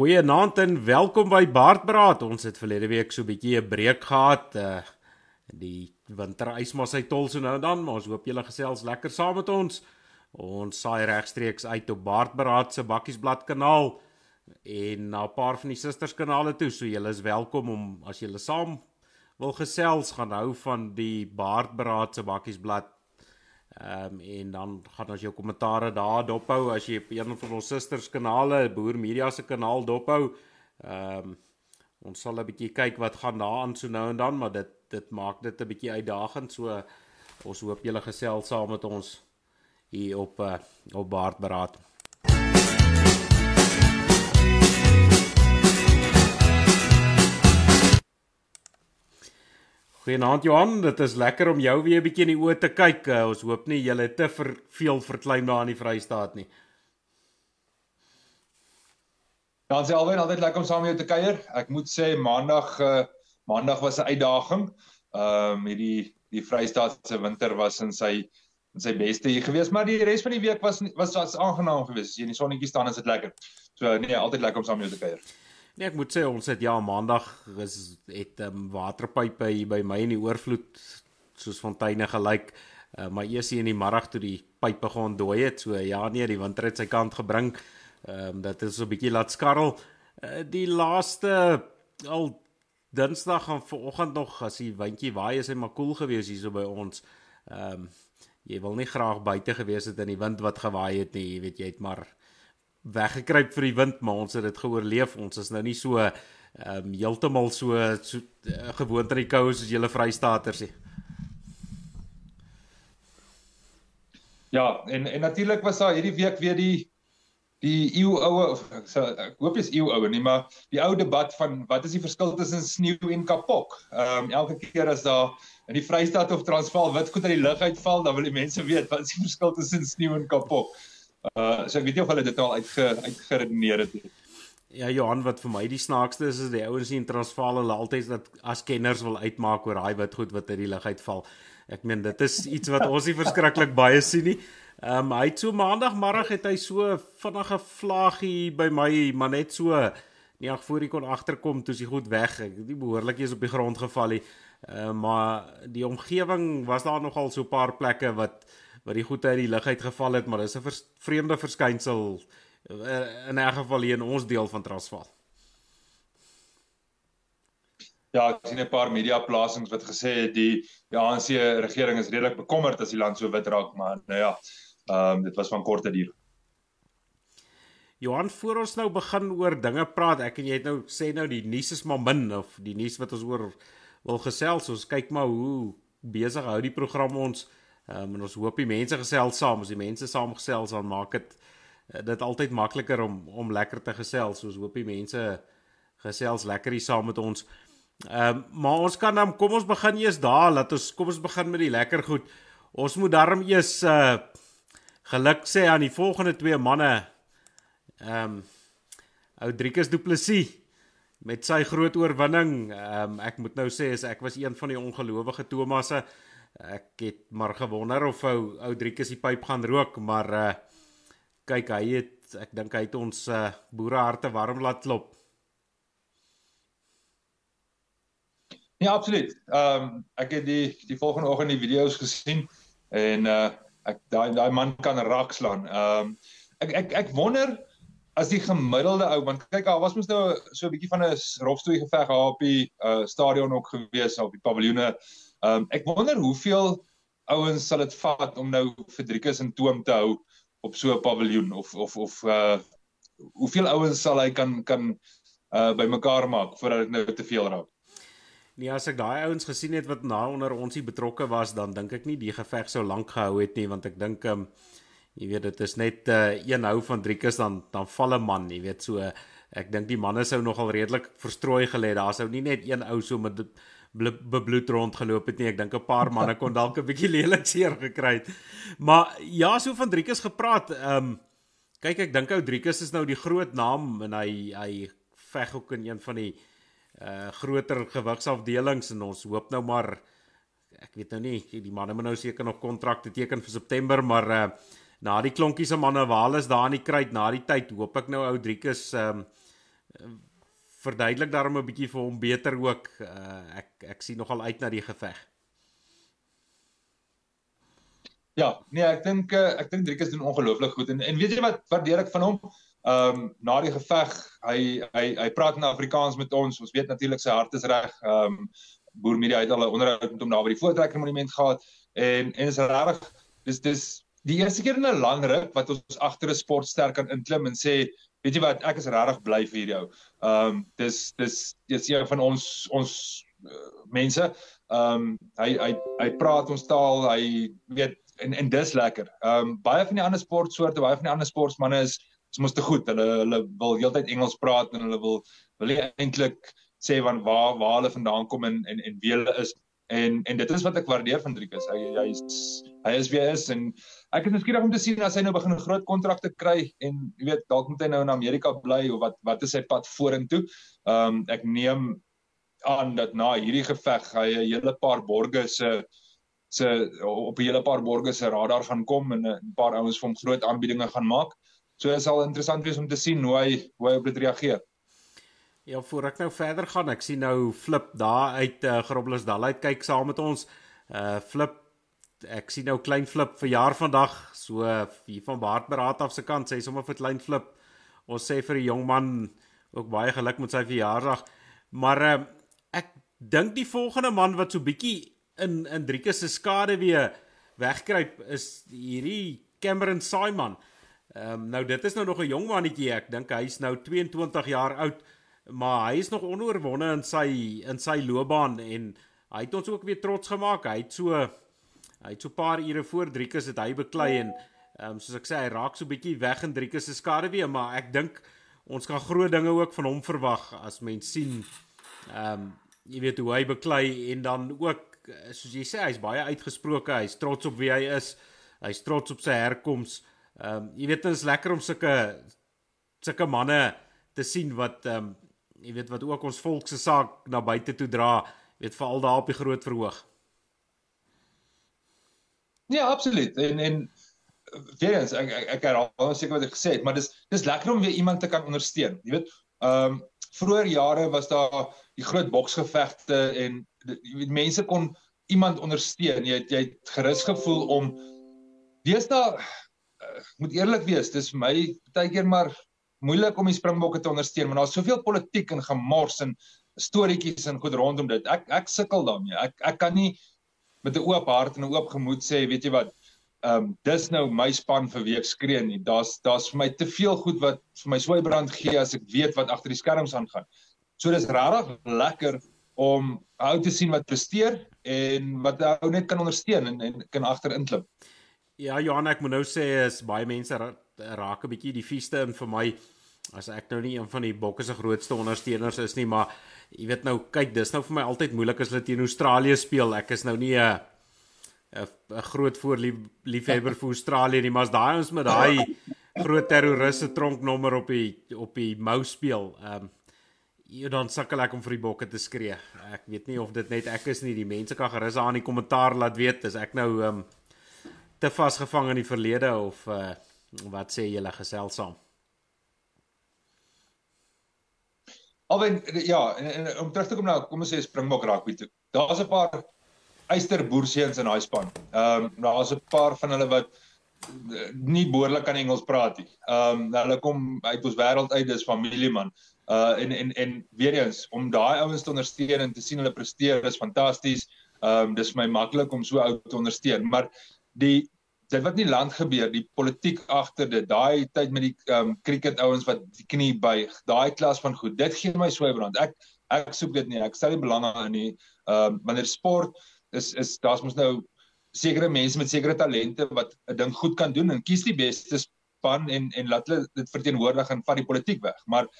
Goeienaand en welkom by Baardbraad. Ons het verlede week so 'n bietjie 'n breek gehad. Uh die winterys maar sy tol so nou en dan, maar ons hoop julle gesels lekker saam met ons. Ons saai regstreeks uit op Baardbraad se Bakkiesblad kanaal en na 'n paar van die susters kanale toe. So julle is welkom om as julle saam wil gesels gaan hou van die Baardbraad se Bakkiesblad Ehm um, en dan gaan ons jou kommentare daar dophou as jy een van ons susters kanale, Boer Media se kanaal dophou. Ehm um, ons sal 'n bietjie kyk wat gaan daar aan so nou en dan, maar dit dit maak dit 'n bietjie uitdagend. So ons hoop julle gesels saam met ons hier op uh, op Baardberaad. Goeienaand Johan, dit is lekker om jou weer 'n bietjie in die oë te kyk. Uh, ons hoop nie jy het te ver, veel verklein daar in die Vrystaat nie. Dan sê alweer altyd lekker om saam met jou te kuier. Ek moet sê maandag uh, maandag was 'n uitdaging. Ehm um, hierdie die Vrystaat se winter was in sy in sy beste hier gewees, maar die res van die week was was was aangenaam geweest. As jy in die sonnetjie staan, is dit lekker. So nee, altyd lekker om saam met jou te kuier. Nee, ek moet sê ons het ja maandag is het um, waterpype hier by my in die oorvloed soos fonteine gelyk. Uh, maar eers hier in die middag toe die pype gaan dooi het. So ja nee, die winter het sy kant gebring. Ehm um, dit is so 'n bietjie laat skarrel. Uh, die laaste al Dinsdag en vanoggend nog as die windjie waai is hy maar koel cool gewees hier so by ons. Ehm um, jy wil nie graag buite gewees het in die wind wat gewaai het nie, jy weet jy het maar weggekruip vir die wind, maar ons het dit geoorleef. Ons is nou nie so ehm um, heeltemal so, so uh, gewoond aan die koue soos julle Vrystaaters nie. Ja, en en natuurlik was daar hierdie week weer die die eeu oue of ek sê ek hoop jy's eeu oue nie, maar die ou debat van wat is die verskil tussen sneeu en kapok? Ehm um, elke keer as daar in die Vrystaat of Transvaal wit goed uit die lug uitval, dan wil die mense weet wat is die verskil tussen sneeu en kapok? Uh so ek weet nie of hulle dit al uitge uitgeredeneer het nie. Ja Johan wat vir my die snaakste is is die ouens in Transvaal hulle altyd dat as kenners wil uitmaak oor daai wit goed wat uit die lug uitval. Ek meen dit is iets wat ons nie verskriklik baie sien nie. Ehm um, hy het so maandagmiddag het hy so vinnige vlaggie by my maar net so nie ag voor hy kon agterkom toe sy goed weg. Ek het nie behoorlik eens op die grond geval nie. Ehm uh, maar die omgewing was daar nogal so 'n paar plekke wat wat die goed uit die lug uitgeval het, maar dis 'n vers, vreemde verskynsel eh, in 'n geval hier in ons deel van Transvaal. Ja, ek sien 'n paar media plasings wat gesê het die die ANC regering is redelik bekommerd as die land so wit raak, maar nou ja, ehm um, dit was van korte duur. Johan, voor ons nou begin oor dinge praat, ek en jy het nou sê nou die nuus is maar min of die nuus wat ons oor wil gesels, ons kyk maar hoe besig hou die program ons Ehm um, en ons hoop die mense gesels saam, as die mense saamgesels dan maak dit uh, dit altyd makliker om om lekker te gesels. Ons hoop die mense gesels lekker hier saam met ons. Ehm um, maar ons kan dan kom ons begin eers daar, laat ons kom ons begin met die lekker goed. Ons moet darm eers uh geluk sê aan die volgende twee manne. Ehm um, ou Driekus Du Plessis met sy groot oorwinning. Ehm um, ek moet nou sê as ek was een van die ongelowige Thomasse ek het maar gewonder of ou ou Driekus die pyp gaan rook, maar uh kyk hy het ek dink hy het ons uh boere harte warm laat klop. Ja, absoluut. Ehm um, ek het die die volgende oggend die video's gesien en uh ek daai daai man kan raak slaan. Ehm um, ek ek ek wonder as die gemiddelde ou want kyk daar was mos nou so 'n bietjie van 'n rofstoei geveg daar op die uh stadion ook gewees op die paviljoene Ehm um, ek wonder hoeveel ouens sal dit vat om nou Fedrikus in toom te hou op so 'n paviljoen of of of uh hoeveel ouens sal hy kan kan uh bymekaar maak voordat dit nou te veel raak. Nee, as ek daai ouens gesien het wat na onder ons hier betrokke was, dan dink ek nie die geveg sou lank gehou het nie want ek dink ehm um, jy weet dit is net uh een hou van Driekus dan dan val 'n man, jy weet so ek dink die manne sou nogal redelik verstrooi gelê. Daar sou nie net een ou so met bebloed rondgeloop het nie. Ek dink 'n paar manne kon dalk 'n bietjie lelik seer gekry het. Maar ja, so van Driekus gepraat. Ehm um, kyk ek dink ou Driekus is nou die groot naam en hy hy veg ook in een van die uh groter gewigsafdelings en ons hoop nou maar ek weet nou nie die manne moet nou seker nog kontrakte teken vir September, maar uh na die klonkies se manne waar is daar in die kruit na die tyd hoop ek nou ou Driekus ehm um, verduidelik daarom 'n bietjie vir hom beter ook. Uh, ek ek sien nogal uit na die geveg. Ja, nee, ek dink uh, ek dink Driekus doen ongelooflik goed en en weet jy wat waardeer ek van hom? Ehm um, na die geveg, hy hy hy praat in Afrikaans met ons. Ons weet natuurlik sy hart is reg. Ehm um, Boer Media het al 'n onderhoud met hom daar by die Voortrekker Monument gehad en en is regtig dis dis die eerste keer in 'n lang ruk wat ons agter 'n sportster kan inklim en sê weet jy wat ek is regtig bly vir jou. Ehm um, dis dis dis een van ons ons uh, mense. Ehm um, hy hy hy praat ons taal. Hy weet en en dis lekker. Ehm um, baie van die ander sportsoorte, baie van die ander sportmense is is mos te goed. Hulle hulle wil heeltyd Engels praat en hulle wil wil eintlik sê van waar waar hulle vandaan kom en en en wie hulle is. En en dit is wat ek waardeer van Driekus. Hy hy is hy is wie hy is en ek is nuuskierig om te sien as hy nou begin 'n groot kontrakte kry en jy weet dalk moet hy nou in Amerika bly of wat wat is sy pad vorentoe. Ehm um, ek neem aan dat na hierdie geveg hy 'n hele paar borge se se op 'n hele paar borge se radar gaan kom en 'n paar ouens vir hom groot aanbiedinge gaan maak. So dit sal interessant wees om te sien hoe hy hoe hy op dit reageer. Ja, voor ek nou verder gaan, ek sien nou Flip daar uit uh, Groblersdal uit kyk saam met ons. Uh Flip ek sien nou klein Flip verjaar vandag, so hier van Baardberaad af se kant sê sommer vir klein Flip. Ons sê vir die jong man ook baie geluk met sy verjaarsdag. Maar uh ek dink die volgende man wat so bietjie in in Drieke se skade weer wegkruip is hierdie Cameron Simon. Ehm um, nou dit is nou nog 'n jong mannetjie ek dink hy's nou 22 jaar oud maar hy is nog onoorwonde in sy in sy loopbaan en hy het ons ook weer trots gemaak. Hy het so hy het so 'n paar ure voor Driekus het hy beklei en ehm um, soos ek sê hy raak so bietjie weg in Driekus se skade weer, maar ek dink ons kan groot dinge ook van hom verwag as mens sien ehm um, jy weet hoe hy beklei en dan ook soos jy sê hy's baie uitgesproke, hy's trots op wie hy is. Hy's trots op sy herkoms. Ehm um, jy weet dit is lekker om sulke sulke manne te sien wat ehm um, jy weet wat ook ons volk se saak na buite toe dra, weet veral daar op die groot verhoog. Ja, absoluut. En en weer eens ek ek, ek herhaal seker wat ek gesê het, maar dis dis lekker om weer iemand te kan ondersteun. Jy weet, ehm um, vroeër jare was daar die groot boksgevegte en jy weet mense kon iemand ondersteun. Jy het, jy het gerus gevoel om wees daar uh, moet eerlik wees, dis vir my baie keer maar moeilik om die Springbokke te ondersteun want daar's soveel politiek en gemors en storieetjies en goed rondom dit. Ek ek sukkel daarmee. Ek ek kan nie met 'n oop hart en 'n oop gemoed sê, weet jy wat, ehm um, dis nou my span vir week skree nie. Daar's daar's vir my te veel goed wat vir my swaai brand gee as ek weet wat agter die skerms aangaan. So dis regtig lekker om ou te sien wat presteer en wat ou net kan ondersteun en en kan agter inklim. Ja, Johan, ek moet nou sê is baie mense raak 'n bietjie die vieste in vir my as ek nou nie een van die bokke se grootste ondersteuners is nie, maar jy weet nou, kyk, dis nou vir my altyd moeilik as hulle teen Australië speel. Ek is nou nie 'n 'n groot voorliefhebber vir Australië nie, maar as daai ons met daai groot terroriste tronknommer op die op die mou speel, ehm um, dan sukkel ek om vir die bokke te skree. Ek weet nie of dit net ek is nie, die mense kan gerus aan die kommentaar laat weet as ek nou ehm um, te vasgevang in die verlede of uh Wat sê julle gesels saam? Alwen ja, en, en om terug te kom nou, kom ons sê Springbok rugby toe. Daar's 'n paar eysterboerseuns in daai span. Ehm um, daar's 'n paar van hulle wat eh, nie behoorlik kan Engels praat nie. Ehm um, hulle kom uit ons wêreld uit, dis familieman. Uh en en en weer eens om daai ouens te ondersteun en te sien hulle presteer is fantasties. Ehm um, dis my maklik om so ou te ondersteun, maar die dit wat nie land gebeur, die politiek agter dit, daai tyd met die ehm um, cricket ouens wat die knie buig, daai klas van goed, dit gee my swybrand. Ek ek soek dit nie. Ek stel nie belang daarin nie. Ehm um, wanneer sport is is daar's mos nou sekere mense met sekere talente wat 'n ding goed kan doen en kies die beste span en en laat hulle dit verteenwoordig en vat die politiek weg. Maar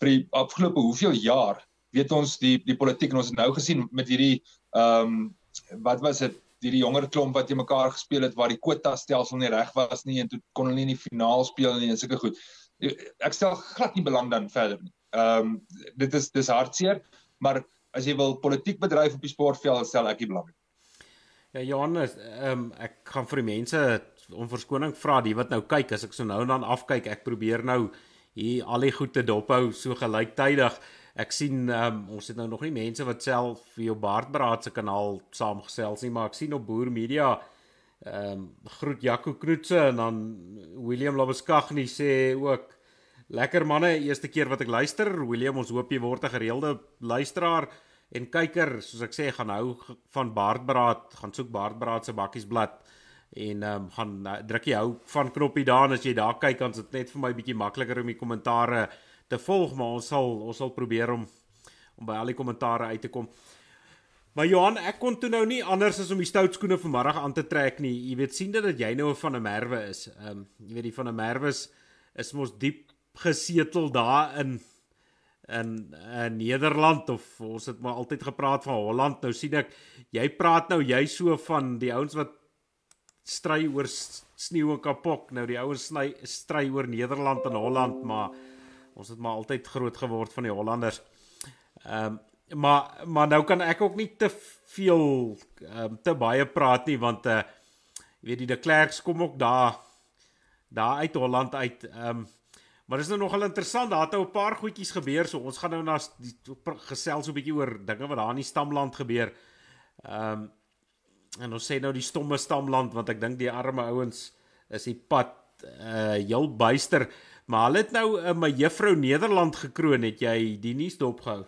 vir die afgelope hoeveel jaar weet ons die die politiek en ons het nou gesien met hierdie ehm um, wat was dit hierdie jonger klomp wat jy mekaar gespeel het waar die kwota stelsel nie reg was nie en toe kon hulle nie in die finaal speel nie en sulke goed. Ek stel glad nie belang dan verder nie. Ehm um, dit is dis hartseer, maar as jy wil politiek bedryf op die sportveld stel ek nie belang nie. Ja Johannes, ehm um, ek gaan vir die mense om verskoning vra die wat nou kyk as ek so nou dan afkyk, ek probeer nou hier al die goed te dophou so gelyktydig. Ek sien um, ons het nou nog nie mense wat self vir jou Baardbraad se kanaal saamgesels nie, maar ek sien op Boer Media ehm um, groet Jaco Knoetse en dan William Labuskaghni sê ook lekker manne, eerste keer wat ek luister. William, ons hoop jy word 'n gereelde luisteraar en kyker. Soos ek sê, gaan hou van Baardbraad, gaan soek Baardbraad se bakkiesblad en ehm um, gaan uh, druk jy hou van knoppie daar as jy daar kyk, dan is dit net vir my bietjie makliker om die kommentare te volg, maar ons sal ons sal probeer om om by al die kommentare uit te kom. Maar Johan, ek kon toe nou nie anders as om die stout skoene vanmiddag aan te trek nie. Jy weet sien dat jy nou van 'n merwe is. Ehm um, jy weet die van 'n merwe is, is mos diep gesetel daar in in in Nederland of ons het maar altyd gepraat van Holland. Nou sien ek jy praat nou jy so van die ouens wat stry oor sneeu en kapok. Nou die ouens sny stry oor Nederland en Holland, maar ons het maar altyd groot geword van die Hollanders. Ehm um, maar maar nou kan ek ook nie te veel um, te baie praat nie want uh jy weet die de Klerks kom ook daar daar uit Holland uit ehm um, maar dis nou nogal interessant daar het nou 'n paar goedjies gebeur so ons gaan nou na die gesels so 'n bietjie oor dinge wat daar in die stamland gebeur ehm um, en ons sê nou die stomme stamland want ek dink die arme ouens is die pad uh heel buister maar hulle het nou 'n uh, my juffrou Nederland gekroon het jy die nuus dopgehou?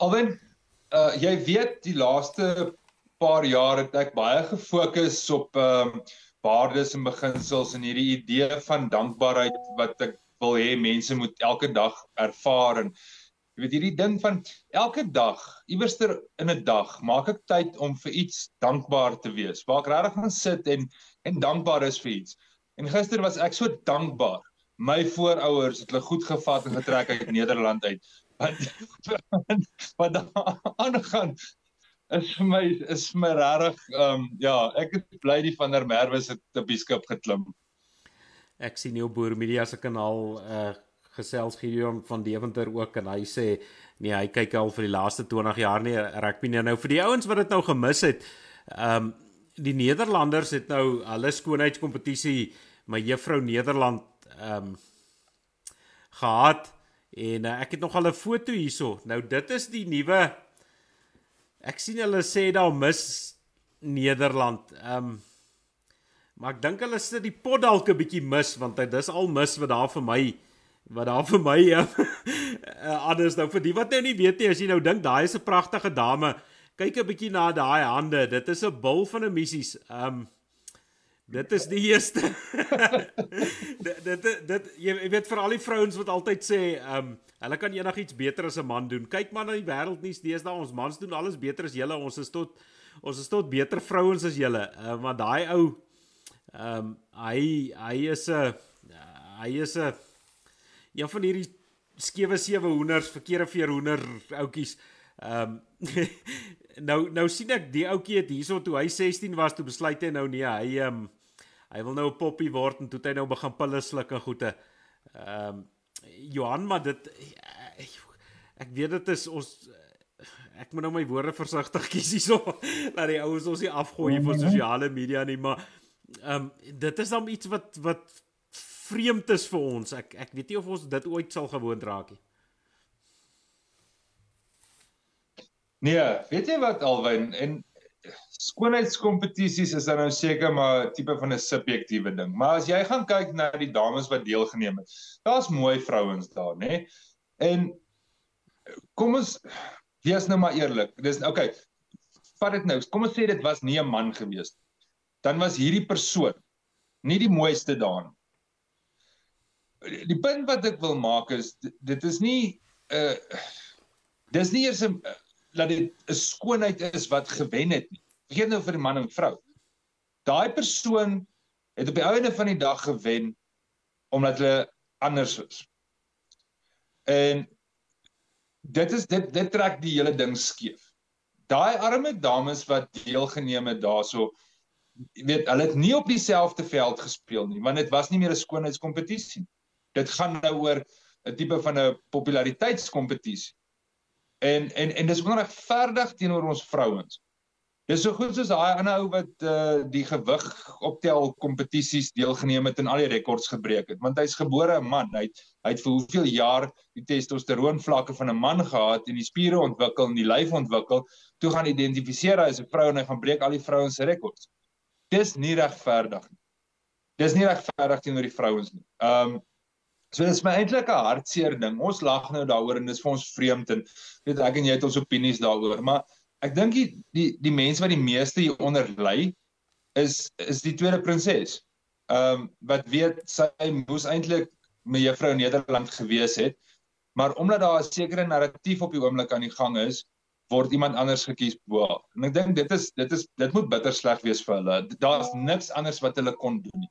Alwen, uh jy weet die laaste paar jaar het ek baie gefokus op ehm um, waardes en beginsels en hierdie idee van dankbaarheid wat ek wil hê mense moet elke dag ervaar en jy weet hierdie ding van elke dag iewerster in 'n dag maak ek tyd om vir iets dankbaar te wees. Waar ek regtig gaan sit en en dankbaar is vir iets. En gister was ek so dankbaar. My voorouers het hulle goed gevat en getrek uit Nederland uit wat wat aangaan is vir my is vir my regtig ehm um, ja, ek het bly die van der Merwe se te biskop geklim. Ek sien jou boer media se kanaal uh gesels Gideon van Deventer ook en hy sê nee, hy kyk al vir die laaste 20 jaar nie rugby nie. Nou vir die ouens wat dit nou gemis het, ehm um, die Nederlanders het nou hulle skoonheidskompetisie my juffrou Nederland ehm um, gehad En uh, ek het nog al 'n foto hierso. Nou dit is die nuwe Ek sien hulle sê daar mis Nederland. Ehm um, maar ek dink hulle sit die pot dalk 'n bietjie mis want dit is al mis wat daar vir my wat daar vir my ja. anders nou vir die wat nou nie weet nie as jy nou dink daai is 'n pragtige dame. Kyk 'n bietjie na daai hande. Dit is 'n bul van 'n missies. Ehm um, Dit is die eerste. dit dit dit jy weet vir al die vrouens wat altyd sê, ehm um, hulle kan enigiets beter as 'n man doen. Kyk maar na die wêreldnuus deesdae, ons mans doen alles beter as julle. Ons is tot ons is tot beter vrouens as julle. Uh, maar daai ou ehm um, hy hy is 'n hy is 'n een van hierdie skewe sewe hoenders, verkeerde veer hoender oudtjies. Ehm um, nou nou sien ek die ouetjie het hierso toe hy 16 was toe besluit hy nou nee, hy ehm um, hy wil nou 'n poppie word en toe hy nou begin pille sluk en goeie. Ehm um, Johan maar dit ek weet dit is ons ek moet nou my woorde versigtig kies hierso dat die ouens ons nie afgooi vir sosiale media nie maar ehm um, dit is dan iets wat wat vreemd is vir ons. Ek ek weet nie of ons dit ooit sal gewoond raak nie. Nee, weet jy wat Alwyn en skoonheidskompetisies is dan nou seker maar tipe van 'n subjektiewe ding. Maar as jy gaan kyk na die dames wat deelgeneem het, daar's mooi vrouens daar, nê? En kom ons wees nou maar eerlik. Dis okay. Vat dit nou. Kom ons sê dit was nie 'n man gewees nie. Dan was hierdie persoon nie die mooiste daar nie. Die punt wat ek wil maak is dit is nie 'n uh, dis nie eers 'n dat dit 'n skoonheid is wat gewen het nie vergeet nou vir die man en vrou. Daai persoon het op die einde van die dag gewen omdat hulle anders is. En dit is dit dit trek die hele ding skeef. Daai arme dames wat deelgeneem het daarso weet hulle het nie op dieselfde veld gespeel nie want dit was nie meer 'n skoonheidskompetisie. Dit gaan nou oor 'n tipe van 'n populariteitskompetisie. En en en dis onregverdig teenoor ons vrouens. Dis so goed soos daai ander ou wat uh die gewig optel kompetisies deelgeneem het en al die rekords gebreek het, want hy's gebore 'n man. Hy het, hy het vir hoeveel jaar die testosteroon vlakke van 'n man gehad en die spiere ontwikkel en die lyf ontwikkel, toe gaan identifiseer hy as 'n vrou en hy gaan breek al die vrouens se rekords. Dis nie regverdig nie. Dis nie regverdig teenoor die vrouens nie. Um So dis my eintlik 'n hartseer ding. Ons lag nou daaroor en dis vir ons vreemd en weet ek en jy het ons opinies daaroor, maar ek dink die die die mense wat die meeste hier onder ly is is die tweede prinses. Ehm um, wat weet sy moes eintlik mevrou Nederland gewees het, maar omdat daar 'n sekere narratief op die oomblik aan die gang is, word iemand anders gekies bo. En ek dink dit is dit is dit moet bitter sleg wees vir hulle. Daar's niks anders wat hulle kon doen nie.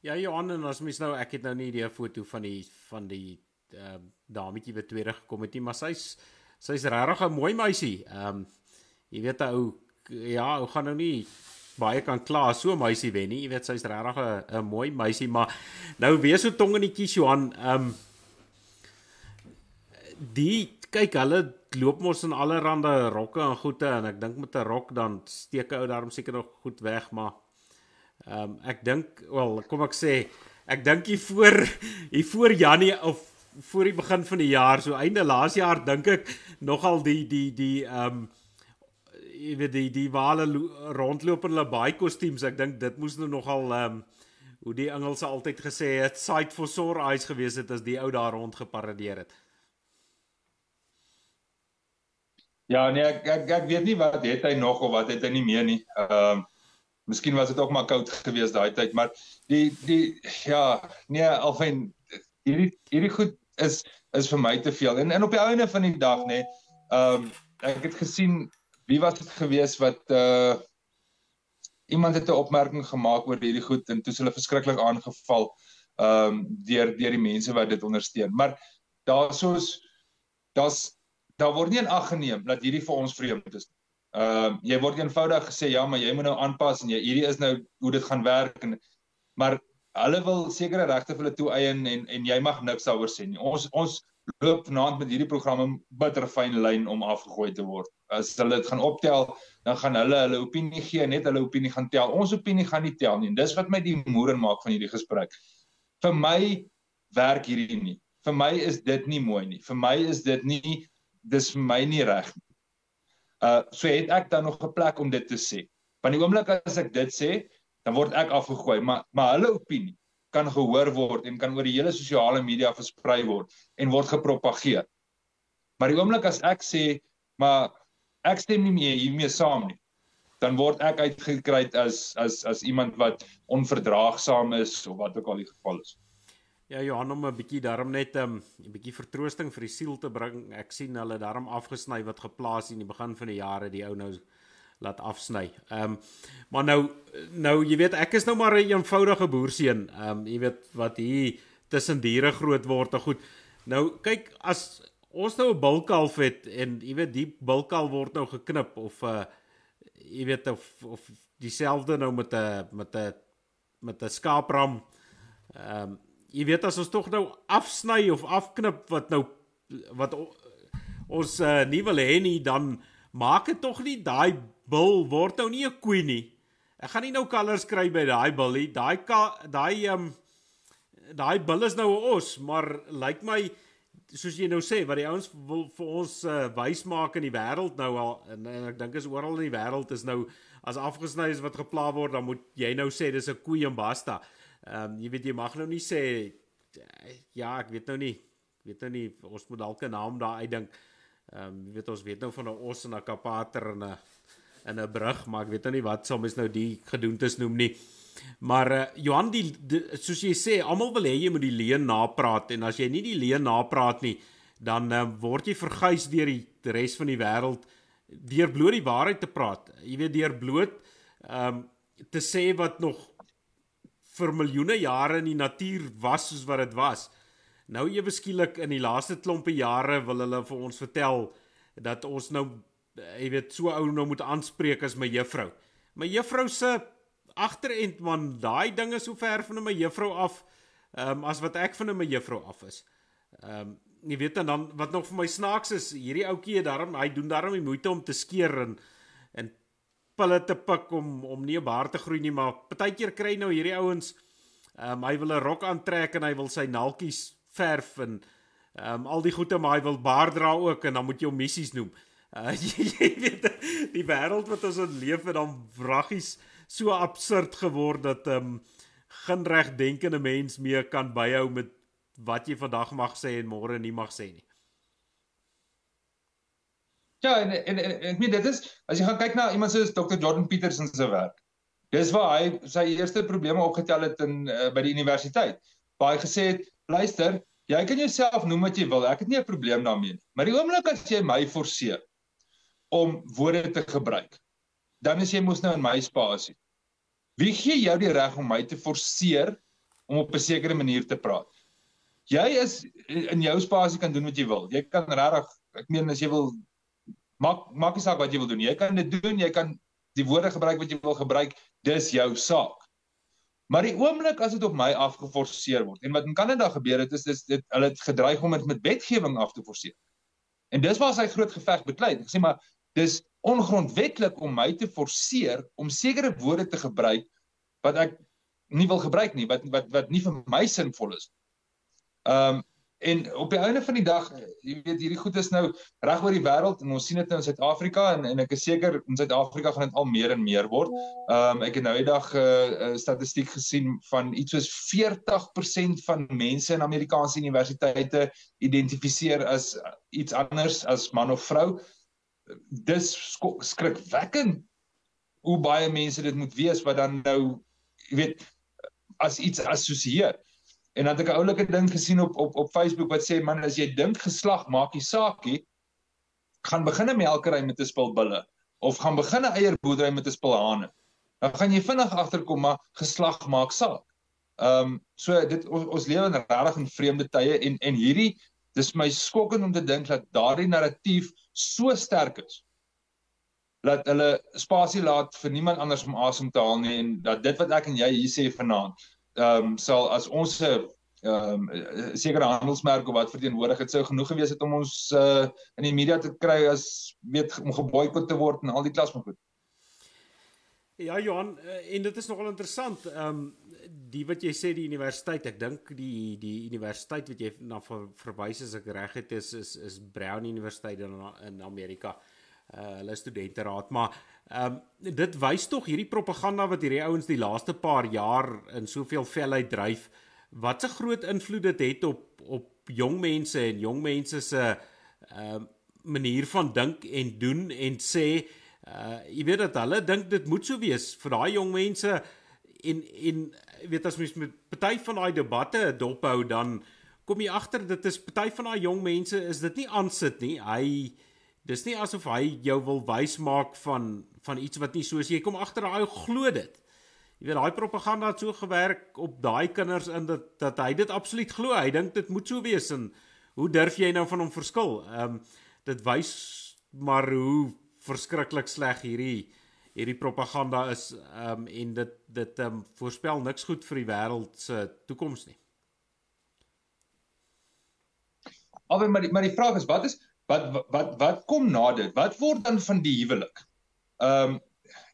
Ja, Johan, en as mens nou ek het nou nie die foto van die van die ehm uh, dametjie wat tweede gekom het nie, maar sy's sy's regtig 'n mooi meisie. Ehm um, jy weet ou ja, ou gaan nou nie baie kan kla so 'n meisie wen nie. Jy weet sy's regtig 'n 'n mooi meisie, maar nou wees so tong in die kies Johan. Ehm um, die kyk hulle loop mos in allerlei rokke en goede en ek dink met 'n rok dan steek ou daarom seker nog goed weg, maar ehm um, ek dink wel kom ek sê ek dink hier voor hier voor Janie of voor die begin van die jaar, so einde laas jaar dink ek nogal die die die ehm um, jy weet die die wale rondloop in hulle baie kostuums. Ek dink dit moes nou nogal ehm um, hoe die Engelse altyd gesê het, sight for sore eyes gewees het as die ou daar rond geparadeer het. Ja, nee, ek, ek ek weet nie wat het hy nog of wat het hy nie meer nie. Ehm um, Miskien was dit ook maar koud geweest daai tyd, maar die die ja, nee, alfyn hierdie hierdie goed is is vir my te veel. En en op die einde van die dag nê, nee, ehm um, ek het gesien wie was dit gewees wat uh iemand het 'n opmerking gemaak oor hierdie goed en toe hulle verskriklik aangeval ehm um, deur deur die mense wat dit ondersteun. Maar daarsoos daar's daar word nie ag geneem dat hierdie vir ons vreemd is. Ehm uh, jy word eenvoudig gesê ja, maar jy moet nou aanpas en jy hierdie is nou hoe dit gaan werk en maar hulle wil sekere regte vir hulle toeëien en en jy mag niks daaroor sê nie. Ons ons loop vanaand met hierdie programme bitterfyn lyn om afgegooi te word. As hulle dit gaan optel, dan gaan hulle hulle opinie gee, net hulle opinie gaan tel. Ons opinie gaan nie tel nie. En dis wat my die moer en maak van hierdie gesprek. Vir my werk hierdie nie. Vir my is dit nie mooi nie. Vir my is dit nie dis vir my nie reg nie. Uh so het ek dan nog 'n plek om dit te sê. Want die oomblik as ek dit sê, dan word ek afgegooi, maar maar hulle opinie kan gehoor word en kan oor die hele sosiale media versprei word en word gepropageer. Maar die oomblik as ek sê, maar ek stem nie meer hiermee saam nie, dan word ek uitgekry as as as iemand wat onverdraagsaam is of wat ook al die geval is. Ja Johan om 'n bietjie daarom net ehm, 'n um, bietjie vertroosting vir die siel te bring. Ek sien hulle daarom afgesny wat geplaas in die begin van die jare die ou nou laat afsny. Ehm um, maar nou nou jy weet ek is nou maar 'n eenvoudige boerseun. Ehm um, jy weet wat hier tussen diere groot word en goed. Nou kyk as ons nou 'n bulkalf het en jy weet die bulkalf word nou geknip of 'n uh, jy weet of of dieselfde nou met 'n met 'n met 'n skaapram. Ehm um, jy weet as ons tog nou afsny of afknip wat nou wat ons uh, nie wil hê nie dan maak dit tog nie daai bil word nou nie 'n koei nie. Ek gaan nie nou kalvers kry by daai bil nie. Daai daai ehm daai bil is nou 'n os, maar lyk like my soos jy nou sê wat die ouens wil vir ons uh, wys maak in die wêreld nou al en, en ek dink is oral in die wêreld is nou as afgesny is wat gepla word dan moet jy nou sê dis 'n koei en basta. Ehm um, jy weet jy mag nou nie sê ja, ek weet nou nie. Ek weet nou nie ons moet dalk 'n naam daar uitdink. Ehm um, jy weet ons weet nou van 'n os en 'n kapater en 'n in 'n brug, maar ek weet nou nie wat sal mens nou die gedoentes noem nie. Maar uh, Johan die, die soos jy sê, almal wil hê jy moet die leuen napraat en as jy nie die leuen napraat nie, dan uh, word jy verguis deur die res van die wêreld deur bloot die waarheid te praat. Jy weet deur bloot ehm um, te sê wat nog vir miljoene jare in die natuur was soos wat dit was. Nou ewe skielik in die laaste klompe jare wil hulle vir ons vertel dat ons nou jy weet so ou nou moet aanspreek as my juffrou. My juffrou se agterend man, daai ding is so ver van my juffrou af ehm um, as wat ek van my juffrou af is. Ehm um, jy weet dan wat nog vir my snaaks is, hierdie ouetjie daarom hy doen daarom die moeite om te skeer en en pille te pik om om nie 'n baard te groei nie, maar partykeer kry nou hierdie ouens ehm um, hy wil 'n rok aantrek en hy wil sy naaltjies verf en ehm um, al die goede maar hy wil baard dra ook en dan moet jy hom missies noem. Uh, jy, jy weet die wêreld wat ons in leef en dan wraggies so absurd geword dat ehm um, geen regdenkende mens meer kan byhou met wat jy vandag mag sê en môre nie mag sê nie. Ja, en en, en ek meen dit is as jy gaan kyk na iemand soos Dr. Jordan Peterson se werk. Dis waar hy sy eerste probleme opgetel het in uh, by die universiteit. Waar hy gesê het, luister, jy kan jouself noem wat jy wil. Ek het nie 'n probleem daarmee nie. Maar die oomblik as jy my forceer om woorde te gebruik, dan is jy mos nou in my spasie. Wie gee jou die reg om my te forceer om op 'n sekere manier te praat? Jy is in jou spasie kan doen wat jy wil. Jy kan regtig, ek meen as jy wil maak maak nie saak wat jy wil doen. Jy kan dit doen, jy kan die woorde gebruik wat jy wil gebruik. Dis jou saak. Maar die oomblik as dit op my afgeforceer word en wat in Kanada gebeur het is dis dit hulle het gedreig om dit met wetgewing af te forceer. En dis waar sy groot geveg beklei. Ek sê maar dis ongrondwetlik om my te forceer om sekere woorde te gebruik wat ek nie wil gebruik nie, wat wat wat nie vir my sinvol is. Ehm um, en op die einde van die dag, jy weet hierdie goed is nou reg oor die wêreld en ons sien dit nou in Suid-Afrika en en ek is seker in Suid-Afrika gaan dit al meer en meer word. Ehm um, ek het nou eendag 'n uh, uh, statistiek gesien van iets soos 40% van mense in Amerikaanse universiteite identifiseer as iets anders as man of vrou dis skrikwekkend hoe baie mense dit moet wees wat dan nou jy weet as iets assosieer. En dan het ek 'n oulike ding gesien op op op Facebook wat sê man as jy dink geslag maak nie saakie gaan begin 'n melkery met 'n spul bulle of gaan begin 'n eierboerdery met 'n spul hane. Dan gaan jy vinnig agterkom maar geslag maak saak. Ehm um, so dit ons, ons lewe in regtig in vreemde tye en en hierdie dis my skokkend om te dink dat daardie narratief so sterk is dat hulle spasie laat vir niemand anders om asem te haal nie en dat dit wat ek en jy hier sê vanaand ehm um, sal as ons 'n ehm um, sekere handelsmerk of wat verteenwoordig het sou genoeg gewees het om ons uh, in die media te kry as weet om geboikot te word en al die klas van goed. Ja Johan eh, en dit is nogal interessant. Ehm um, die wat jy sê die universiteit, ek dink die die universiteit wat jy na ver, verwys as ek reg het is is is Brown Universiteit in in Amerika. Uh hulle studente raad, maar ehm um, dit wys tog hierdie propaganda wat hierdie ouens die laaste paar jaar in soveel velheid dryf, wat 'n groot invloed dit het op op jong mense en jong mense se ehm uh, manier van dink en doen en sê uh jy weet dat hulle dink dit moet so wees vir daai jong mense en en weet as mens met party van daai debatte dophou dan kom jy agter dit is party van daai jong mense is dit nie aansit nie. Hy dis nie asof hy jou wil wys maak van van iets wat nie soos jy kom agter daai glo dit. Jy weet daai propaganda het so gewerk op daai kinders in dat dat hy dit absoluut glo. Hy dink dit moet so wees en hoe durf jy nou van hom verskil? Ehm um, dit wys maar hoe verskriklik sleg hierdie hierdie propaganda is um en dit dit um voorspel niks goed vir die wêreld se toekoms nie. Albei maar die, maar die vraag is wat is wat wat wat kom na dit? Wat word dan van die huwelik? Um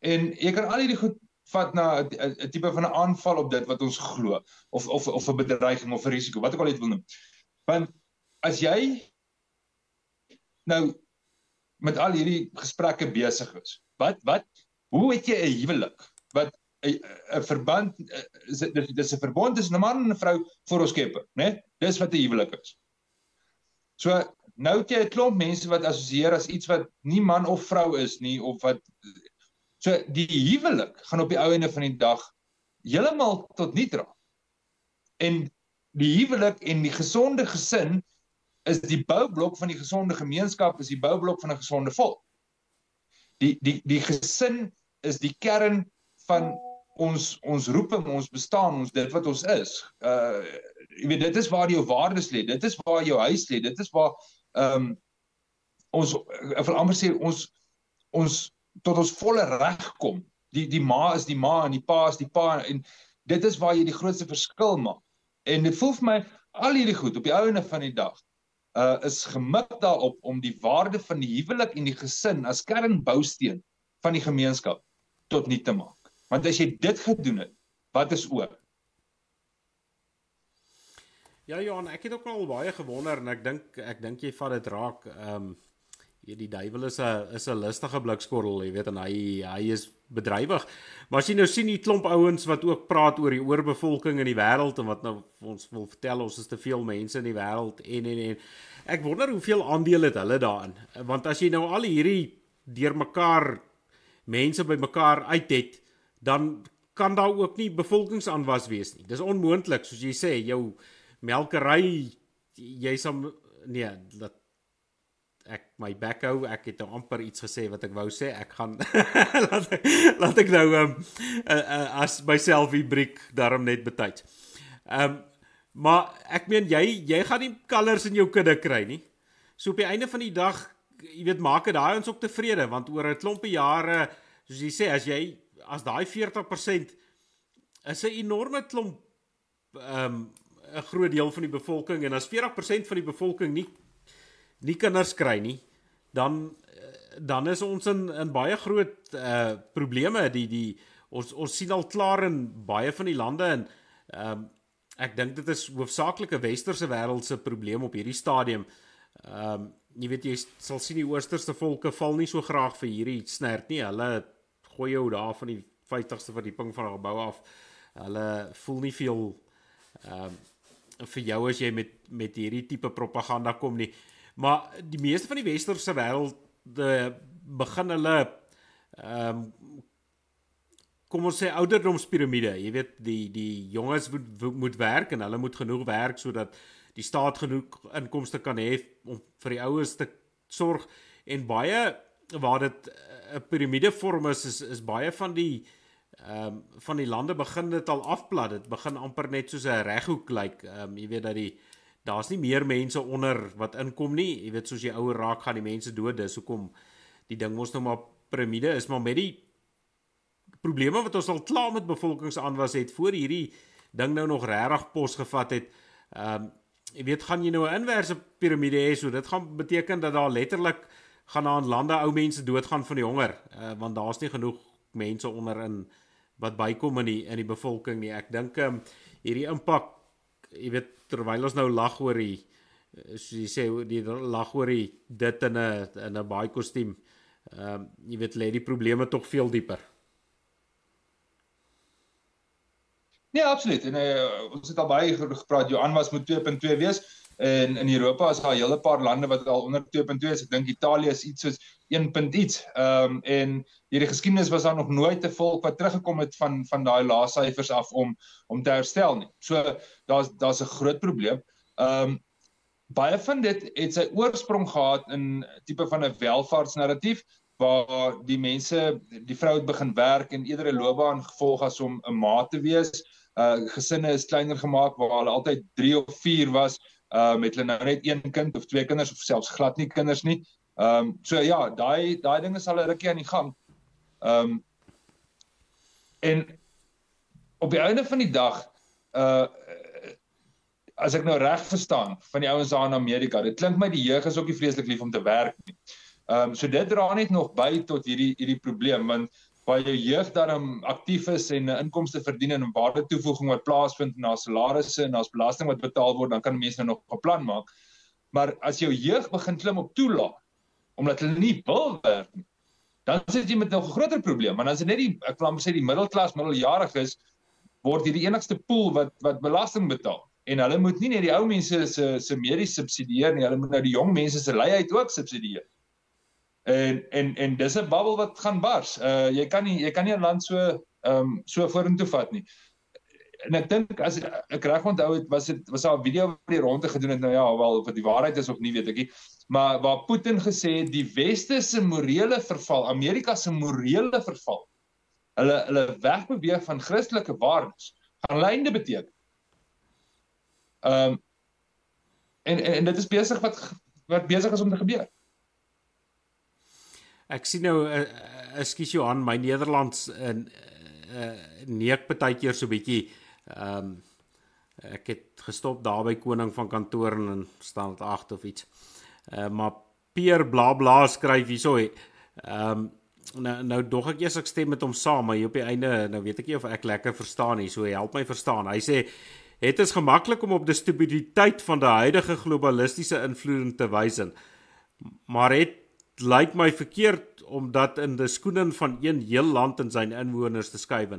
en jy kan al hierdie goed vat na 'n tipe van 'n aanval op dit wat ons glo of of of 'n bedreiging of 'n risiko, wat ook al jy wil noem. Want as jy nou met al hierdie gesprekke besig is. Wat wat Hoe het jy 'n huwelik wat 'n verband is dit dis 'n verbond tussen 'n man en 'n vrou vir ons Skepper, né? Nee? Dis wat 'n huwelik is. So nou het jy 'n klomp mense wat assosieer as iets wat nie man of vrou is nie of wat so die huwelik gaan op die ou ende van die dag heeltemal tot nie dra. En die huwelik en die gesonde gesin is die boublok van die gesonde gemeenskap, is die boublok van 'n gesonde volk. Die die die gesin is die kern van ons ons roeping, ons bestaan, ons dit wat ons is. Uh jy weet dit is waar jou waardes lê. Dit is waar jou huis lê. Dit is waar ehm um, ons ek wil amper sê ons ons tot ons volle reg kom. Die die ma is die ma en die pa is die pa en dit is waar jy die grootste verskil maak. En dit voel vir my al hierdie goed op die ouene van die dag uh is gemik daarop om die waarde van die huwelik en die gesin as kernbousteen van die gemeenskap tot nie te maak. Want as jy dit gedoen het, wat is oor? Ja Johan, ek het ook al baie gewonder en ek dink ek dink jy vat dit raak. Ehm um, die duiwel is 'n is 'n lustige blikskorrel, jy weet en hy hy is bedrywig. Maar as jy nou sien die klomp ouens wat ook praat oor die oorbevolking in die wêreld en wat nou ons wil vertel ons is te veel mense in die wêreld en en en ek wonder hoeveel aandeel het hulle daarin. Want as jy nou al hierdie deurmekaar mense bymekaar uit het, dan kan daar ook nie bevolkingsaanwas wees nie. Dis onmoontlik soos jy sê, jou melkery jy sal nee, dat ek my back hou, ek het nou amper iets gesê wat ek wou sê. Ek gaan laat ek, laat ek nou um, uh, uh, as myself die briek daarom net betyds. Ehm um, maar ek meen jy jy gaan nie kalvers in jou kudde kry nie. So op die einde van die dag, jy weet, maak dit daai ons ook tevrede want oor 'n klompie jare, soos jy sê, as jy as daai 40% is 'n enorme klomp ehm um, 'n groot deel van die bevolking en as 40% van die bevolking nie nie kinders kry nie, dan dan is ons in in baie groot uh probleme die die ons ons sien al klaar in baie van die lande en ehm um, ek dink dit is hoofsaaklik 'n westerse wêreld se probleem op hierdie stadium. Ehm um, jy weet jy sal sien die oosterse volke val nie so graag vir hierdie snert nie. Hulle gooi jou daar van die 50ste verdieping van 'n gebou af. Hulle voel nie veel ehm um, vir jou as jy met met hierdie tipe propaganda kom nie. Maar die meeste van die westerse wêreld begin hulle ehm um, kom ons sê ouderdomspiramide. Jy weet die die jonges moet moet werk en hulle moet genoeg werk sodat die staat genoeg inkomste kan hê om vir die oues te sorg en baie waar dit 'n piramide vorm is, is is baie van die ehm um, van die lande begin dit al afplat. Dit begin amper net soos 'n reghoek lyk. Like. Ehm um, jy weet dat die daar's nie meer mense onder wat inkom nie. Jy weet soos jy ouer raak gaan die mense dood. Dis hoekom die ding mos nou maar piramide is, maar met die probleme wat ons al klaar met bevolkingsaanwas het voor hierdie ding nou nog regtig pos gevat het. Ehm um, jy weet gaan jy nou 'n inverse piramide hê, so dit gaan beteken dat daar letterlik gaan aan lande ou mense doodgaan van die honger, uh, want daar's nie genoeg mense onder in wat bykom in die in die bevolking nie. Ek dink ehm um, hierdie impak jy weet terwyl ons nou lag oor die eh, soos jy sê die lag oor die dit in 'n in 'n baie kostuum. Ehm um, jy weet lê die probleme tog veel dieper. Nee, absoluut. En uh, ons het al baie gepraat Johan was met 2.2 wees en in Europa is daar 'n hele paar lande wat al onder 2.2 is. Ek dink Italië is iets soos 1. iets. Ehm um, en hierdie geskiedenis was daar nog nooit 'n volk wat teruggekom het van van daai laaste syfers af om om te herstel nie. So daar's daar's 'n groot probleem. Ehm um, baie van dit het sy oorsprong gehad in tipe van 'n welvaartsnarratief waar die mense die vrou het begin werk en eerder 'n loopbaan gevolg as om 'n ma te wees. Uh gesinne is kleiner gemaak waar hulle altyd 3 of 4 was uh met hulle nou net een kind of twee kinders of selfs glad nie kinders nie. Ehm um, so ja, daai daai dinge sal 'n rukkie aan die gang. Ehm um, en op die einde van die dag uh as ek nou reg verstaan van die ouens daar in Amerika, dit klink my die jeug is ook nie vreeslik lief om te werk nie. Ehm um, so dit dra net nog by tot hierdie hierdie probleem want waar jou jeug dan aktief is en 'n inkomste verdien en 'n waarde toevoeging wat plaasvind na salarisse en na's belasting wat betaal word, dan kan mense nou nog 'n plan maak. Maar as jou jeug begin klim op toelaat omdat hulle nie wil werk nie, dan sit jy met 'n groter probleem. Want as dit net die ek wil amper sê die middelklas middeljarig is, word hierdie enigste pool wat wat belasting betaal. En hulle moet nie net die ou mense se se medies subsidieer nie, hulle moet nou die jong mense se leiheid ook subsidieer en en en dis 'n bubbel wat gaan bars. Uh jy kan nie jy kan nie 'n land so ehm um, so vorentoe vat nie. En ek dink as ek reg onthou het was dit was daar 'n video wat die ronde gedoen het nou ja, wel of dit die waarheid is of nie weet ek nie. Maar waar Putin gesê het die weste se morele verval, Amerika se morele verval. Hulle hulle wegbeweeg van Christelike waardes gaan lynde beteken. Ehm um, en, en en dit is besig wat wat besig is om te gebeur. Ek sien nou uh, ekskuus Johan, my Nederlands in uh, neek baie keer so bietjie ehm um, ek het gestop daar by koning van kantoor en staan dit 8 of iets. Uh, maar Pier bla bla skryf hierso. Ehm um, nou nou dog ek eers ek stem met hom saam, maar hier op die einde nou weet ek nie of ek lekker verstaan nie, so help my verstaan. Hy sê het is gemaklik om op die stabiliteit van die huidige globalistiese invloed te wys en maar het lyk my verkeerd om dat in die skoene van een heel land en sy inwoners te skuif.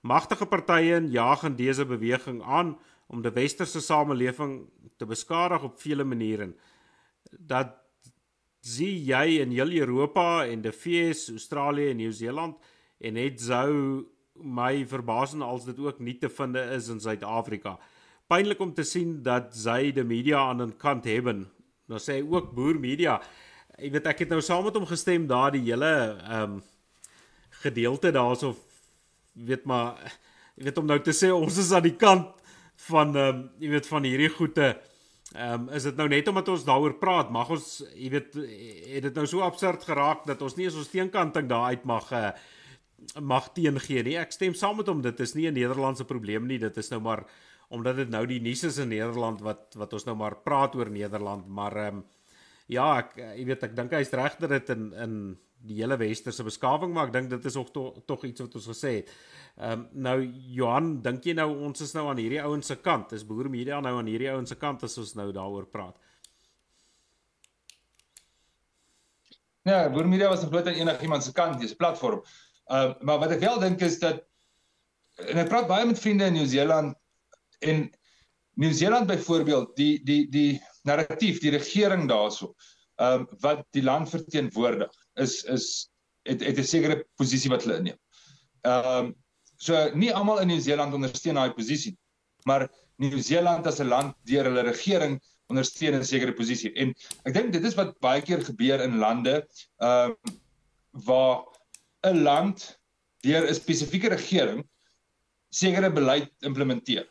Magtige partye jaag in dese beweging aan om die westerse samelewing te beskadig op vele maniere. Dat sien jy in heel Europa en die VS, Australië en Nieu-Seeland en net sou my verbasing als dit ook nie te vind is in Suid-Afrika. Pynlik om te sien dat sy die media aan 'n kant hebben. Nou sê ook boer media. Ek weet ek het nou saam met hom gestem daar die hele ehm um, gedeelte daarso weet maar ek weet om nou te sê ons is aan die kant van ehm um, jy weet van hierdie goeie Ehm um, is dit nou net omdat ons daaroor praat, mag ons jy weet het dit nou so absurd geraak dat ons nie eens ons teenkanting daar uit mag uh, mag teengee nie. Ek stem saam met hom, dit is nie 'n Nederlandse probleem nie, dit is nou maar omdat dit nou die nuus is in Nederland wat wat ons nou maar praat oor Nederland, maar ehm um, ja, ek jy weet ek dink hy's reg dat dit in in die hele westerse beskawing maar ek dink dit is ook tog to, iets wat ons gesê het. Ehm um, nou Johan, dink jy nou ons is nou aan hierdie ouens se kant? Is Boer Media nou aan hierdie ouens se kant as ons nou daaroor praat? Ja, Boer Media was groot aan enigiemand se kant, dis 'n platform. Ehm uh, maar wat ek wel dink is dat en ek praat baie met vriende in Nieu-Seeland en Nieu-Seeland byvoorbeeld, die die die narratief, die regering daarso, ehm um, wat die land verteenwoordig is is het het 'n sekere posisie wat hulle inneem. Ehm um, so nie almal in Nieu-Seeland ondersteun daai posisie, maar Nieu-Seeland as 'n land deur hulle regering ondersteun 'n sekere posisie. En ek dink dit is wat baie keer gebeur in lande ehm um, waar 'n land deur 'n spesifieke regering sekere beleid implementeer.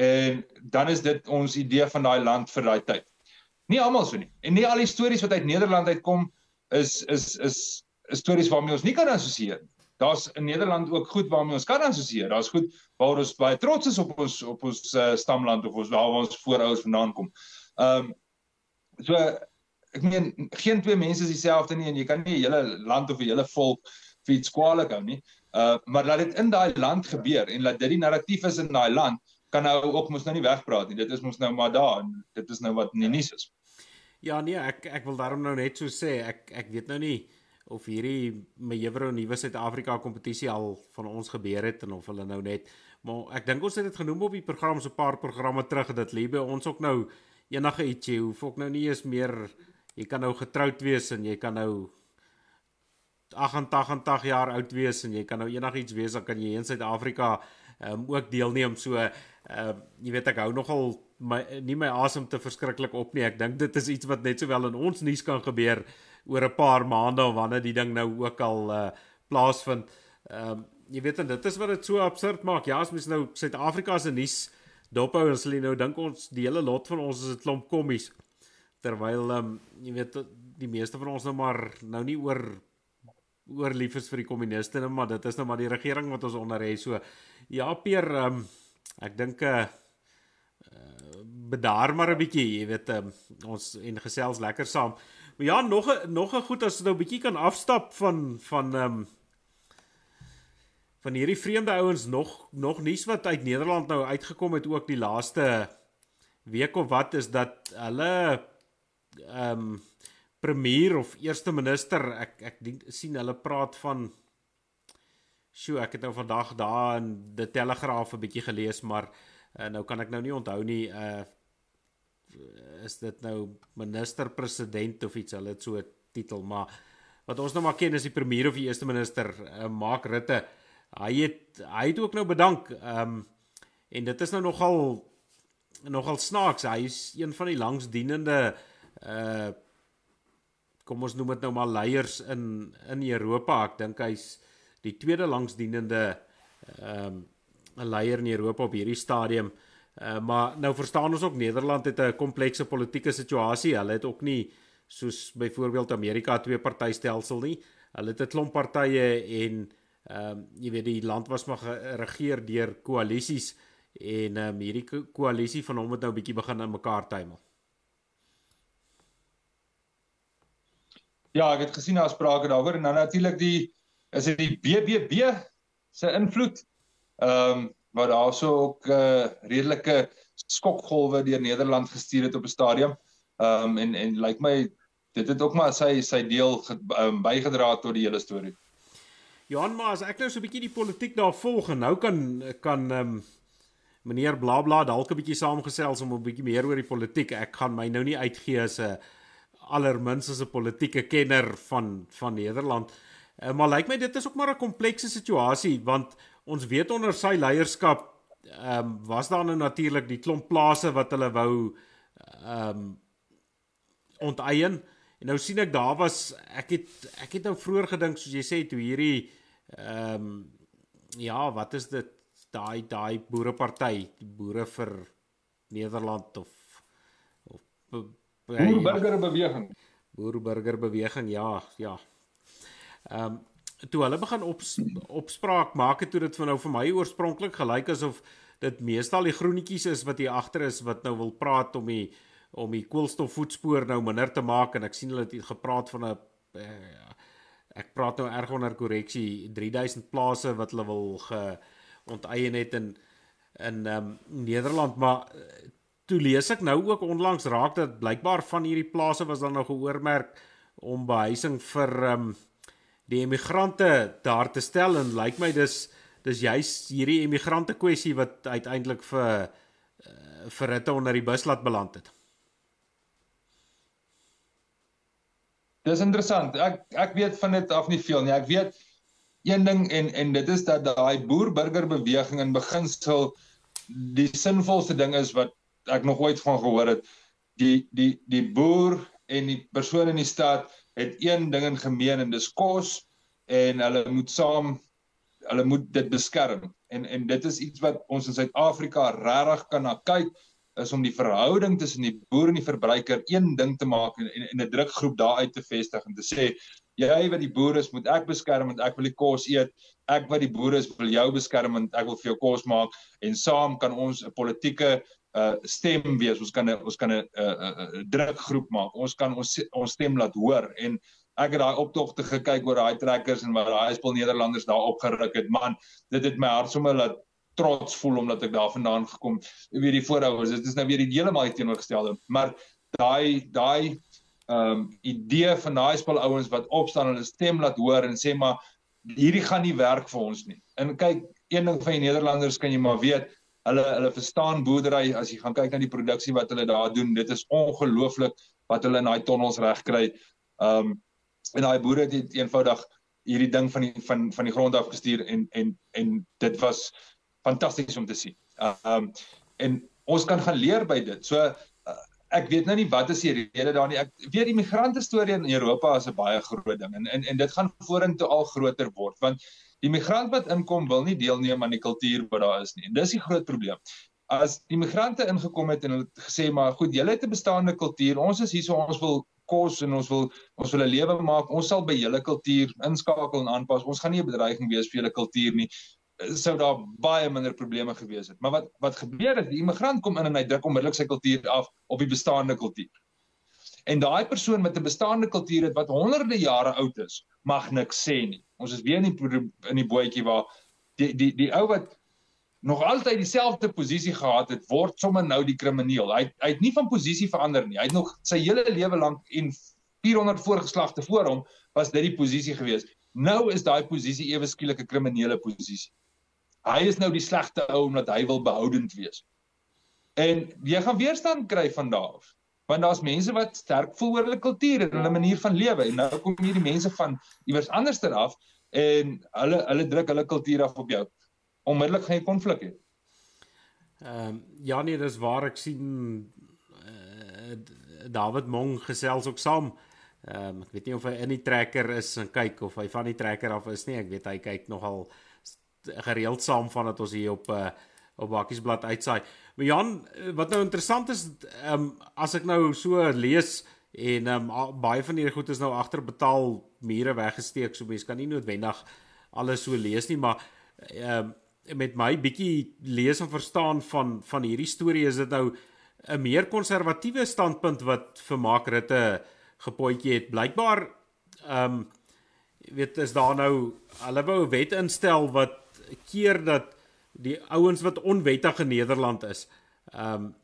En dan is dit ons idee van daai land vir daai tyd. Nie almal so nie. En nie al die stories wat uit Nederland uitkom is is is stories waarmee ons nie kan assosieer. Daar's in Nederland ook goed waarmee ons kan assosieer. Daar's goed waar ons baie trots is op ons op ons uh, stamland of ons daar waar ons voorouers vandaan kom. Ehm um, so ek meen geen twee mense is dieselfde nie en jy kan nie 'n hele land of 'n hele volk vir iets kwaliek hou nie. Uh maar laat dit in daai land gebeur en laat dit die narratief is in daai land kan nou ook mos nou nie wegpraat nie. Dit is mos nou maar daar en dit is nou wat in die nuus is. Ja nee, ek ek wil daarom nou net so sê, ek ek weet nou nie of hierdie Mejevro nuwe Suid-Afrika kompetisie al van ons gebeur het en of hulle nou net maar ek dink ons het dit genoem op die program so 'n paar programme terug dat lê by ons ook nou enige ietsie hoef ook nou nie eens meer jy kan nou getroud wees en jy kan nou 88 jaar oud wees en jy kan nou enigiets wees dan kan jy in Suid-Afrika um, ook deelneem so ehm uh, jy weet ek hou nogal my nie my asem te verskriklik op nie. Ek dink dit is iets wat net sowel in ons nuus kan gebeur oor 'n paar maande of wanneer die ding nou ook al uh, plaasvind. Ehm um, jy weet en dit is wat dit so absurd maak. Ja, as mens nou Suid-Afrika se nuus dophou en sê nou dink ons die hele lot van ons is 'n klomp kommies. Terwyl ehm um, jy weet die meeste van ons nou maar nou nie oor oor lief is vir die kommuniste nie, maar dit is nou maar die regering wat ons onder het. So ja, Peer, ehm um, ek dink 'n uh, bedaar maar 'n bietjie, jy weet, um, ons en gesels lekker saam. Maar ja, nog 'n nog 'n goed as jy nou 'n bietjie kan afstap van van ehm um, van hierdie vreemde ouens nog nog nuus wat uit Nederland nou uitgekom het ook die laaste week of wat is dat hulle ehm um, premier of eerste minister ek ek dink sien hulle praat van Sjoe, ek het nou vandag daar in die Telegraaf 'n bietjie gelees, maar uh, nou kan ek nou nie onthou nie uh is dit nou minister president of iets hulle het so 'n titel maar wat ons nou maar ken is die premier of die eerste minister uh, Mark Rutte. Hy het hy het ook nou bedank um, en dit is nou nogal nogal snaaks. Hy is een van die langsdienende uh kom ons noem dit nou maar leiers in in Europa. Ek dink hy's die tweede langsdienende ehm um, leier in Europa op hierdie stadium uh maar nou verstaan ons ook Nederland het 'n komplekse politieke situasie. Hulle het ook nie soos byvoorbeeld Amerika twee partytelsel nie. Hulle het 'n klomp partye en ehm um, jy weet die land was maar geregeer deur koalisies en ehm um, hierdie koalisie van hom het nou 'n bietjie begin in mekaar tuimel. Ja, ek het gesien daar sprake daaroor en dan natuurlik die is dit die BBB se invloed. Ehm um, wat daarso ook 'n uh, redelike skokgolwe deur Nederland gestuur het op 'n stadium. Ehm um, en en lyk like my dit het ook maar sy sy deel um, bygedra tot die hele storie. Johan, maar as ek nou so 'n bietjie die politiek daar volg en nou kan kan ehm um, meneer Blabla dalk 'n bietjie saamgesels om 'n bietjie meer oor die politiek. Ek gaan my nou nie uitgee as 'n allerminste 'n politieke kenner van van Nederland. Uh, maar lyk my dit is ook maar 'n komplekse situasie want ons weet onder sy leierskap ehm um, was daar nou natuurlik die klomp plase wat hulle wou ehm um, onteien. En nou sien ek daar was ek het ek het nou vroeër gedink soos jy sê toe hierdie ehm um, ja, wat is dit daai daai boereparty, die boere vir Nederland of of boerburgerbeweging. Boerburgerbeweging, ja, ja. Ehm um, toe hulle begin op opspraak maak het dit vir nou vir my oorspronklik gelyk asof dit meestal die groenetjies is wat hier agter is wat nou wil praat om die om die koolstofvoetspoor nou minder te maak en ek sien hulle het gepraat van 'n uh, ek praat nou erg onder korreksie 3000 plase wat hulle wil onteien het in in ehm um, Nederland maar toe lees ek nou ook onlangs raak dat blykbaar van hierdie plase was dan nou geoormerk om behuising vir ehm um, die emigrante daar te stel en lyk like my dis dis juis hierdie emigrante kwessie wat uiteindelik vir uh, vir hitte onder die bus laat beland het. Dis interessant. Ek ek weet van dit af nie veel nie. Ek weet een ding en en dit is dat daai boer-burger beweging in beginsel die sinvolste ding is wat ek nog ooit van gehoor het. Die die die boer en die persoon in die stad het een ding in gemeen en dis kos en hulle moet saam hulle moet dit beskerm. En en dit is iets wat ons in Suid-Afrika regtig kan na kyk is om die verhouding tussen die boer en die verbruiker een ding te maak en en 'n drukgroep daaruit te vestig en te sê jy wat die boer is moet ek beskerm want ek wil die kos eet ek wat die boer is wil jou beskerm want ek wil vir jou kos maak en saam kan ons 'n politieke uh stem wees. Ons kan ons kan 'n 'n drukgroep maak. Ons kan ons ons stem laat hoor. En ek het daai optogte gekyk oor daai trekkers en wat daai spul Nederlanders daar opgeruk het. Man dit het my hart sommer laat trots voel omdat ek daar vandaan gekom weet die voorouers dit is nou weer die heeltemal teenoorgestelde. Maar daai daai ehm um, idee van daai spul ouens wat opstaan en hulle stem laat hoor en sê maar hierdie gaan nie werk vir ons nie. En kyk een ding van die Nederlanders kan jy maar weet hulle hulle verstaan boerdery as jy gaan kyk na die produksie wat hulle daar doen dit is ongelooflik wat hulle in daai tonnels reg kry ehm um, en daai boere het eenvoudig hierdie ding van die van van die grond af gestuur en en en dit was fantasties om te sien. Ehm um, en ons kan gaan leer by dit. So uh, ek weet nou nie wat is die rede daar nie. Ek weet die migrante storie in Europa is 'n baie groot ding en en en dit gaan vorentoe al groter word want die migrant wat inkom wil nie deelneem aan die kultuur wat daar is nie. En dis die groot probleem. As die migrante ingekom het en hulle gesê maar goed, julle het 'n bestaande kultuur. Ons is hier so ons wil kos en ons wil ons wil 'n lewe maak. Ons sal by julle kultuur inskakel en aanpas. Ons gaan nie 'n bedreiging wees vir julle kultuur nie sou daar baie minder probleme gewees het. Maar wat wat gebeur is die immigrant kom in en hy druk onmiddellik sy kultuur af op die bestaande kultuur. En daai persoon met 'n bestaande kultuur het wat honderde jare oud is, mag niks sê nie. Ons is weer in die in die bootjie waar die die die ou wat nog altyd dieselfde posisie gehad het, word sommer nou die krimineel. Hy hy het nie van posisie verander nie. Hy het nog sy hele lewe lank en 400 voorgeslagte voor hom was dit die posisie gewees. Nou is daai posisie ewe skielik 'n kriminele posisie. Hy is nou die slegte ou omdat hy wil behoudend wees. En jy gaan weerstand kry van daar af. Want daar's mense wat sterk voel oor hulle kultuur en hulle manier van lewe en nou kom hierdie mense van iewers anderster af en hulle hulle druk hulle kultuur af op jou. Onmiddellik gaan jy konflik hê. Ehm um, ja nee, dis waar ek sien uh, David Mong gesels ook saam. Ehm um, ek weet nie of hy in die trekker is en kyk of hy van die trekker af is nie. Ek weet hy kyk nogal gereeld saam van dat ons hier op uh, op Bakkiesblad uitsaai. Maar Jan, eh, wat nou interessant is, ehm um, as ek nou so lees en ehm um, baie van hierdie goed is nou agter betaal mure weggesteek, so mense kan nie noodwendig alles so lees nie, maar ehm um, met my bietjie lees en verstaan van van hierdie storie is dit nou 'n meer konservatiewe standpunt wat vir Mark Rutte gepotjie het. Blykbaar ehm um, weet is daar nou hulle wou 'n wet instel wat keer dat die ouens wat onwettig in Nederland is. Ehm um,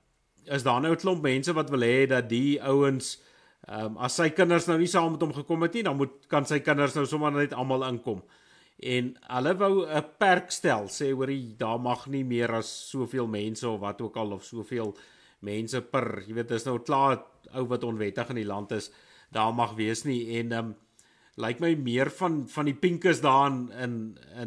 is daar nou 'n klomp mense wat wil hê dat die ouens ehm um, as sy kinders nou nie saam met hom gekom het nie, dan moet kan sy kinders nou sommer net almal inkom. En hulle wou 'n perk stel, sê hoorie, daar mag nie meer as soveel mense of wat ook al of soveel mense per, jy weet, dis nou klaar ou wat onwettig in die land is, daar mag wees nie en ehm um, lyk my meer van van die pinkes daar in in,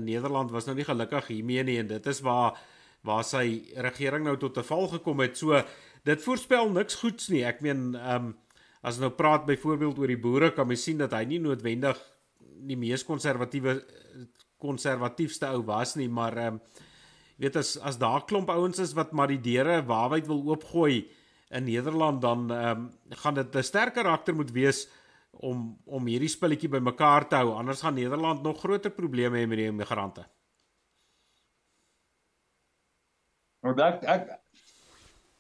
Nederland was nou nie gelukkig hiermee nie en dit is waar waar sy regering nou tot 'n val gekom het. So dit voorspel niks goeds nie. Ek meen ehm um, as nou praat byvoorbeeld oor die boere kan mens sien dat hy nie noodwendig die mees konservatiewe konservatiefste ou was nie, maar ehm um, weet as as daar klomp ouens is wat maar die deure waarwyd wil oopgooi in Nederland dan ehm um, gaan dit 'n sterker karakter moet wees om om hierdie spulletjie bymekaar te hou anders gaan Nederland nog groter probleme hê met die immigrante. Nou dat ek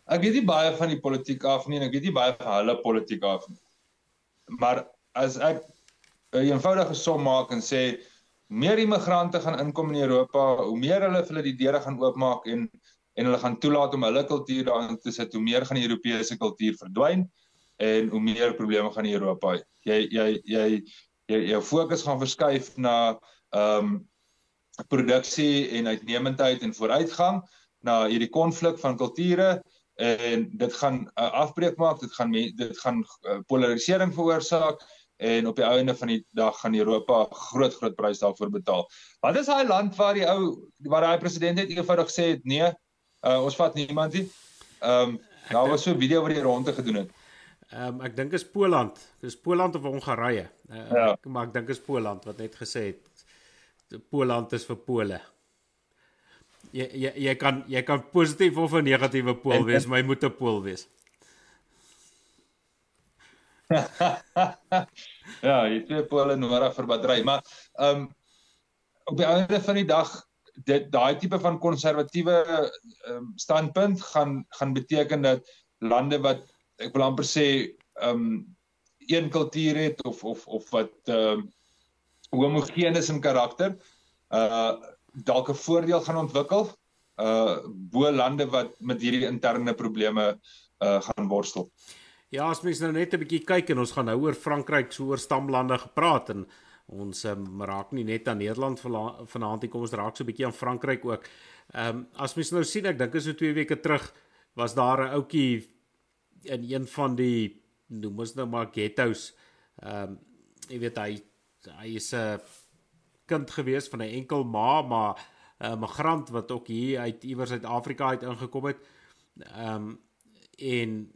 ek weet nie baie van die politiek af nie en ek weet nie baie van hulle politiek af nie. Maar as ek 'n eenvoudige som maak en sê meer immigrante gaan inkom in Europa, hoe meer hulle vir hulle die deure gaan oopmaak en en hulle gaan toelaat om hulle kultuur daarin te sit, hoe meer gaan die Europese kultuur verdwyn en hoe meer probleme gaan Europa. Jy jy jy jy jou fokus gaan verskuif na ehm um, produksie en uitnemendheid en vooruitgang na hierdie konflik van kulture en dit gaan 'n uh, afbreek maak, dit gaan dit gaan uh, polarisering veroorsaak en op die einde van die dag gaan Europa groot groot prys daarvoor betaal. Wat is daai land waar die ou waar daai president net eenvoudig gesê het nee, uh, ons vat niemand nie. Ehm um, daar was so 'n video wat hy rondte gedoen het. Ehm um, ek dink is Poland. Dis Poland of Hongarye. Uh, ja. ek, maar ek dink is Poland wat net gesê het Poland is vir Pole. Jy jy jy kan jy kan positief of 'n negatiewe pool wees, maar jy moet 'n pool wees. ja, jy twee pole nodig vir battery, maar ehm um, op die einde van die dag dit daai tipe van konservatiewe um, standpunt gaan gaan beteken dat lande wat ek wil amper sê ehm um, een kultuur het of of of wat ehm uh, homogeen is in karakter uh dalk 'n voordeel gaan ontwikkel uh bo lande wat met hierdie interne probleme uh gaan worstel. Ja, as mens nou net 'n bietjie kyk en ons gaan nou oor Frankryk so oor stamlande gepraat en ons um, raak nie net aan Nederland vanaand nie, kom ons raak so 'n bietjie aan Frankryk ook. Ehm um, as mens nou sien, ek dink is so 2 weke terug was daar 'n ouetjie in een van die noem ons nou maar ghettos. Ehm um, jy weet hy hy is 'n kind gewees van 'n enkel ma, maar 'n migrant wat ook hier uit iewers uit Afrika uit ingekom het. Ehm um, en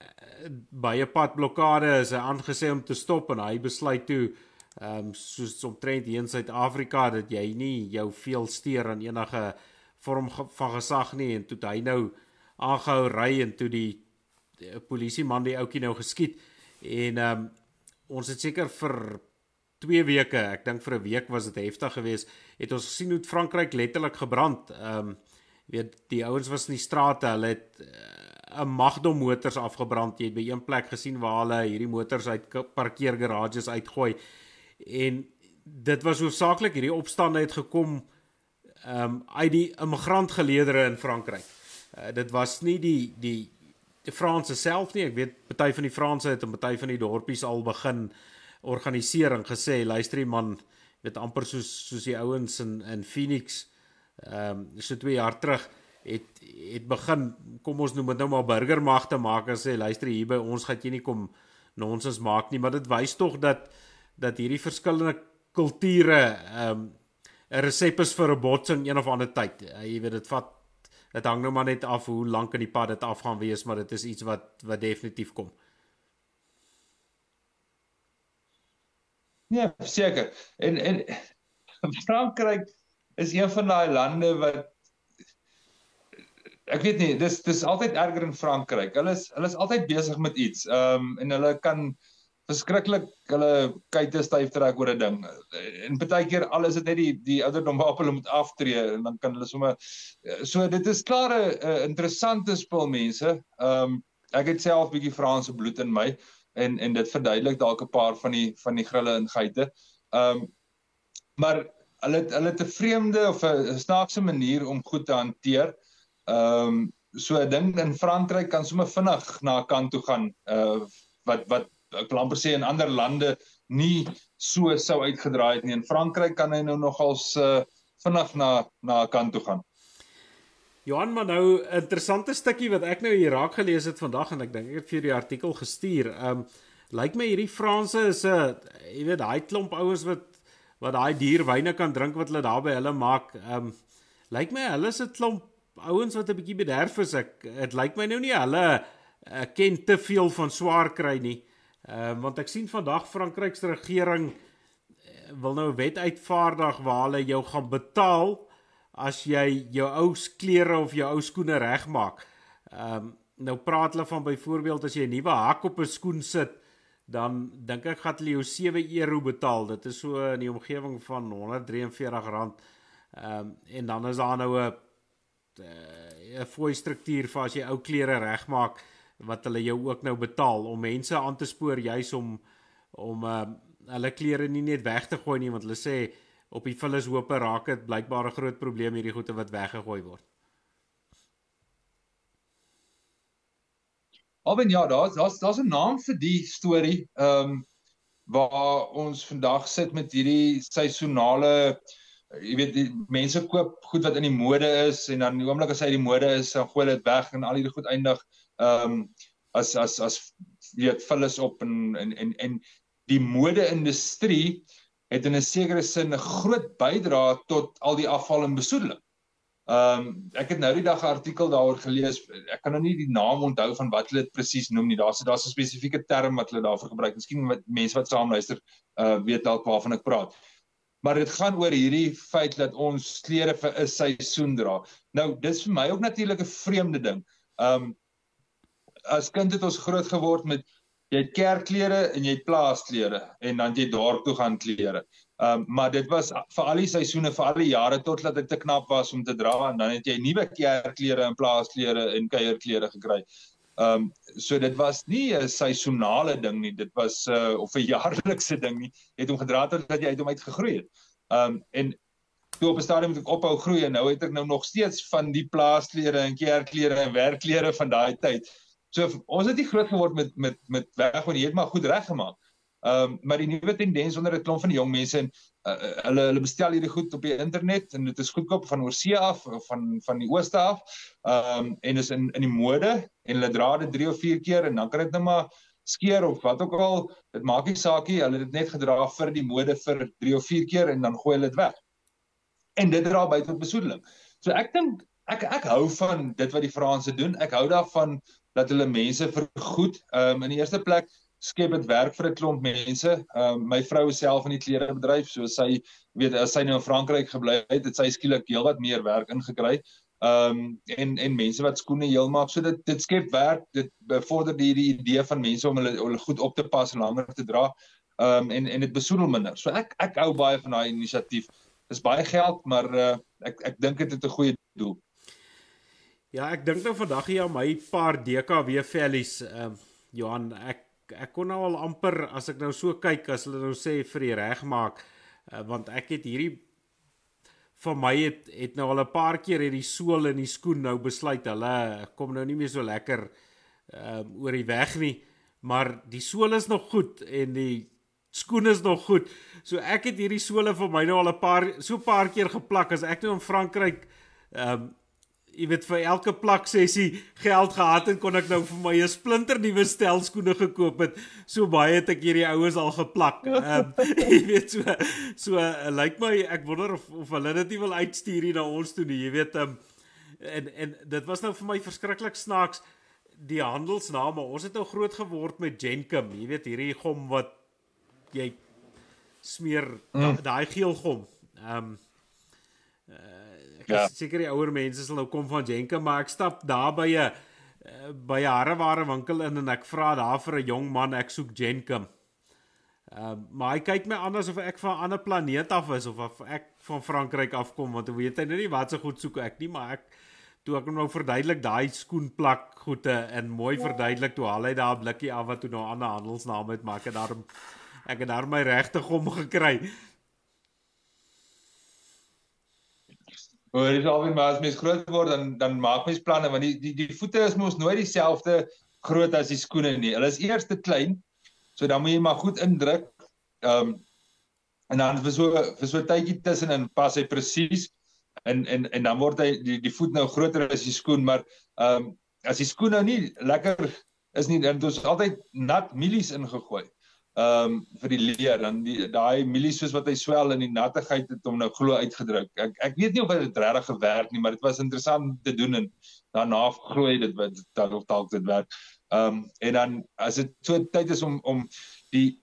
uh, by 'n padblokkade is hy aangesê om te stop en hy besluit toe ehm um, soos omtrent hier in Suid-Afrika dat jy nie jou veel steur aan enige vorm van gesag nie en toe hy nou aangehou ry en toe die polisieman die ouetjie nou geskiet en ehm um, ons het seker vir 2 weke, ek dink vir 'n week was dit heftig geweest, het ons gesien hoe Frankryk letterlik gebrand. Ehm um, weet die ouens was in die strate, hulle het 'n uh, Magdom motors afgebrand. Jy het by een plek gesien waar hulle hierdie motors uit parkeergarages uitgooi. En dit was hoofsaaklik hierdie opstande het gekom ehm um, uit die immigrantgeleedere in Frankryk. Uh, dit was nie die die die Franse self nie. Ek weet party van die Franse het en party van die dorpies al begin organisering gesê, luister jy man, weet amper soos soos die ouens in in Phoenix ehm um, so 2 jaar terug het het begin kom ons noem dit nou maar burgermagte maak en sê luister hier by ons gaan jy nie kom nonsens maak nie, maar dit wys tog dat dat hierdie verskillende kulture ehm um, 'n resep is vir 'n botsing een of ander tyd. Uh, jy weet dit vat dit hang nou maar net af hoe lank in die pad dit af gaan wees, maar dit is iets wat wat definitief kom. Ja, seker. En en Frankryk is een van daai lande wat ek weet nie, dis dis altyd erger in Frankryk. Hulle is hulle is altyd besig met iets. Ehm um, en hulle kan verskriklik hulle kuite styf trek oor 'n ding. En baie keer al is dit net die die ouderdom waarop hulle moet aftree en dan kan hulle sommer so dit is klaar 'n interessante spul mense. Ehm um, ek het self bietjie Franse bloed in my en en dit verduidelik dalk 'n paar van die van die grille en geite. Ehm um, maar hulle het, hulle het 'n vreemde of 'n snaakse manier om goed te hanteer. Ehm um, so 'n ding in Frankryk kan sommer vinnig na 'n kant toe gaan uh wat wat ek wil amper sê in ander lande nie so sou uitgedraai het nie. In Frankryk kan hy nou nogals uh vinnig na na 'n kant toe gaan. Johan, maar nou 'n interessante stukkie wat ek nou hier raak gelees het vandag en ek dink ek het vir die artikel gestuur. Um lyk my hierdie Franse is 'n jy weet daai klomp ouens wat wat daai dierwyne kan drink wat hulle daar by hulle maak. Um lyk my hulle is 'n klomp ouens wat 'n bietjie bederf is. Ek dit lyk my nou nie hulle uh, ken te veel van swaar kry nie. Um want ek sien vandag Frankryk se regering uh, wil nou 'n wet uitvaardig waar hulle jou gaan betaal as jy jou ou klere of jou ou skoene regmaak. Ehm um, nou praat hulle van byvoorbeeld as jy 'n nuwe hak op 'n skoen sit, dan dink ek gaan hulle jou 7 euro betaal. Dit is so in die omgewing van R143. Ehm um, en dan is daar nou 'n eh, 'n fooi struktuur vir as jy ou klere regmaak wat hulle jou ook nou betaal om mense aan te spoor juis om om uh, hulle klere nie net weg te gooi nie want hulle sê op die vullis hope raak dit blykbaar 'n groot probleem hierdie goede wat weggegooi word. Alwen ja, daar's daar's daar's 'n naam vir die storie. Ehm um, waar ons vandag sit met hierdie seisonale jy weet die mense koop goed wat in die mode is en dan die oomblik as hy die mode is, dan gooi hulle dit weg en al hierdie goed eindig ehm um, as as as weet vullis op en en en en die mode industrie het in 'n sekere sin 'n groot bydrae tot al die afval en besoedeling. Ehm um, ek het nou die dag 'n artikel daaroor gelees. Ek kan nou nie die naam onthou van wat hulle dit presies noem nie. Daar's daar's 'n spesifieke term wat hulle daarvoor gebruik. Miskien met mense wat saam luister, uh weet dalk waarvan ek praat. Maar dit gaan oor hierdie feit dat ons klere vir 'n seisoen dra. Nou, dis vir my ook natuurlik 'n vreemde ding. Ehm um, as kind het ons groot geword met jy het kerkklere en jy het plaasklere en dan jy dorp toe gaan klere. Ehm um, maar dit was vir al die seisoene vir al die jare totdat dit te knap was om te dra en dan het jy nuwe kerkklere en plaasklere en kuierklere gekry. Ehm um, so dit was nie 'n seisonale ding nie, dit was 'n uh, of 'n jaarlikse ding nie. Het hom gedra totdat jy uit hom uitgegroei het. Ehm um, en toe op 'n stadium het ek ophou groei en nou het ek nou nog steeds van die plaasklere en kerkklere en werkklere van daai tyd. So ons het nie groot geword met met met weg wat jy het maar goed reggemaak. Ehm um, maar die nuwe tendens onder 'n klomp van die jong mense en uh, hulle hulle bestel hierdie goed op die internet en dit is goedkoop van oorsee af of van van die ooste af. Ehm um, en is in in die mode en hulle dra dit 3 of 4 keer en dan kan dit net maar skeer of wat ook al. Dit maak nie saak nie. Hulle het dit net gedra vir die mode vir 3 of 4 keer en dan gooi hulle dit weg. En dit dra by tot besoedeling. So ek dink ek ek hou van dit wat die Franse doen. Ek hou daarvan dat hulle mense vergoed. Ehm um, in die eerste plek skep dit werk vir 'n klomp mense. Ehm um, my vrou self in die klerebedryf, so sy weet as sy nou in Frankryk gebly het, het sy skielik heelwat meer werk ingekry. Ehm um, en en mense wat skoene heel maak, so dit dit skep werk. Dit bevorder die die idee van mense om hulle hulle goed op te pas en langer te dra. Ehm um, en en dit besoedel minder. So ek ek hou baie van daai inisiatief. Dis baie geld, maar uh, ek ek dink dit het 'n goeie doel. Ja, ek dink nou vandag hier aan my paar DKW vellies. Ehm uh, Johan, ek ek kon nou al amper as ek nou so kyk as hulle nou sê vir die regmaak, uh, want ek het hierdie vir my het het nou al 'n paar keer hierdie sool in die skoen nou besluit hulle kom nou nie meer so lekker ehm um, oor die weg nie, maar die sool is nog goed en die skoen is nog goed. So ek het hierdie sole vir my nou al 'n paar so 'n paar keer geplak as ek nou in Frankryk ehm um, jy weet vir elke plak sessie geld gehad en kon ek nou vir my 'n splinter nuwe stel skoene gekoop het. So baie het ek hierdie oues al geplak. Um, jy weet so so uh, lyk like my ek wonder of of hulle dit nie wil uitstuur hier na ons toe nie. Jy weet um, en en dit was nou vir my verskriklik snaaks die handelsname. Ons het nou groot geword met Genkum. Jy weet hierdie gom wat jy smeer mm. daai geel gom. Ehm um, uh, Ja. Seker die ouer mense sal nou kom van Jenke, maar ek stap daar by 'n eh, by 'n hareware winkel in en ek vra daar vir 'n jong man, ek soek Jenke. Uh, maar hy kyk my aan asof ek van 'n ander planeet af is of of ek van Frankryk afkom want hy weet hy nou nie wat se goed soek ek nie, maar ek toe ek hom nou verduidelik daai skoenplak goede en mooi verduidelik toe haal hy daar 'n blikkie af wat toe nou 'n ander handelsnaam het maak en daarom ek het daar my regte gom gekry. Hoor, dis alweer maar as mens groot word dan dan maak mens planne want die die die voete is mos nooit dieselfde groot as die skoene nie. Hulle is eers te klein. So dan moet jy maar goed indruk. Ehm um, en dan vir so vir so tydjie tussenin pas hy presies en en en dan word hy die die voet nou groter as die skoen maar ehm um, as die skoen nou nie lekker is nie dan het ons altyd nat mielies ingegooi. Ehm um, vir die leer dan die daai mielies soos wat hy swel in die nattigheid het hom nou glo uitgedruk. Ek ek weet nie of dit regtig gewerk nie maar dit was interessant te doen en daarna glo hy dit wat dalk dalk dit werk. Ehm um, en dan as dit so tyd is om om die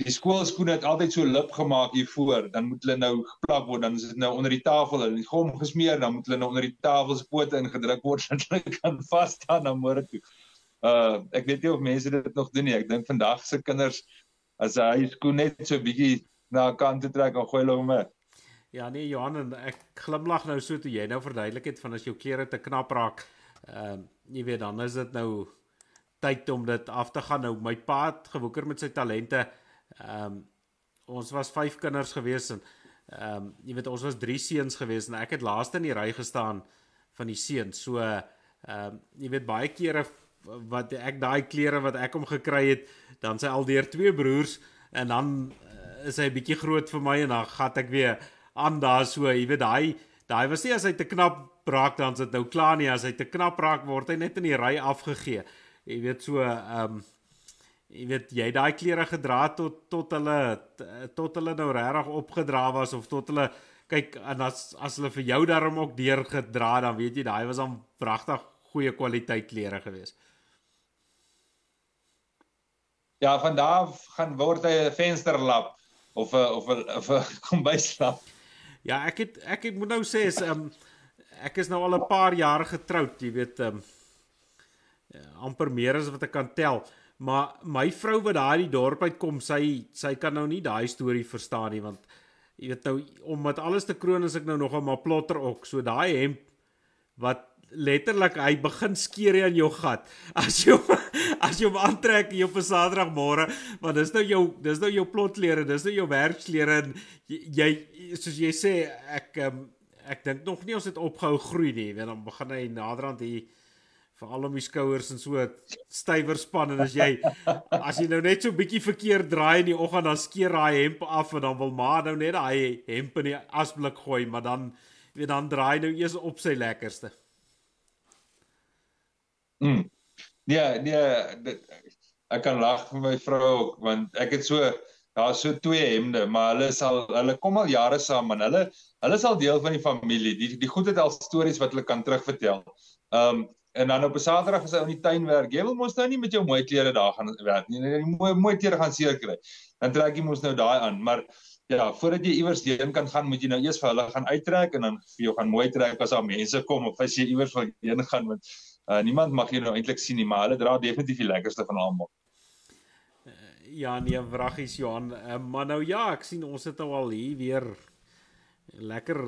die skoolskoene het altyd so lip gemaak hier voor, dan moet hulle nou geplak word, dan is dit nou onder die tafel en die gom gesmeer, dan moet hulle nou onder die tafel se pote ingedruk word sodat hulle kan vas staan na môre toe. Uh ek weet nie of mense dit nog doen nie. Ek dink vandag se kinders as hy skoen net so bietjie na kant toe trek en gooi hulle hom weg. Ja nee Johan en ek glimlag nou so toe jy nou verduidelik het van as jou klere te knap raak. Ehm uh, jy weet dan is dit nou tyd om dit af te gaan nou my pa het gewoeker met sy talente. Ehm um, ons was 5 kinders gewees en ehm um, jy weet ons was 3 seuns gewees en ek het laaste in die ry gestaan van die seuns. So ehm um, jy weet baie kere wat ek daai klere wat ek hom gekry het, dan sy al deur twee broers en dan uh, is hy bietjie groot vir my en dan gat ek weer aan daar so, jy weet daai daai was nie as hy te knap raak dan is dit nou klaar nie, as hy te knap raak word hy net in die ry afgegee jy weet so ehm um, jy weet jy daai klere gedra tot tot hulle tot hulle nou regtig opgedra was of tot hulle kyk en as as hulle vir jou daarom ook deur gedra dan weet jy daai was dan pragtig goeie kwaliteit klere gewees. Ja, van daar gaan word hy 'n vensterlap of 'n of 'n of 'n kombuislap. Ja, ek het ek het moet nou sê is um, ek is nou al 'n paar jaar getroud, jy weet um, amper meer as wat ek kan tel. Maar my vrou wat daar die dorp uitkom, sy sy kan nou nie daai storie verstaan nie want jy weet nou om met alles te kroon as ek nou nog 'n maar plotter ook. So daai hemp wat letterlik hy begin skeer aan jou gat. As jy as jy hom aantrek op 'n Saterdagmôre, want dis nou jou dis nou jou plotklere, dis nou jou werksklere en jy soos jy sê ek um, ek dink nog nie ons het opgehou groei nie, want dan begin hy naderhand hier veral om die skouers en so stywer span en as jy as jy nou net so bietjie verkeerd draai in die oggend dan skeer daai hemp af en dan wil maar nou net daai hemp in die asblik gooi maar dan weet dan draai nou eers op sy lekkerste. Mm. Nee, nee, dit, ek kan lag vir my vrou ook want ek het so daar's so twee hemde, maar hulle sal hulle kom al jare saam en hulle hulle is al deel van die familie. Die die goed het al stories wat hulle kan terugvertel. Ehm um, En dan op Saterdag as hy in die tuin werk, jy wil mos nou nie met jou mooi klere daar gaan werk nie. Die mooi mooi klere gaan seer kry. Dan trek jy mos nou daai aan, maar ja, voordat jy iewers heen kan gaan, moet jy nou eers vir hulle gaan uittrek en dan vir jou gaan mooi trek as daar mense kom of as jy iewers wil heen gaan want uh, niemand mag jou nou eintlik sien nie, maar hulle dra definitief die lekkerste van almal. Uh, ja, nee, wraggies Johan, uh, maar nou ja, ek sien ons het nou al hier weer lekker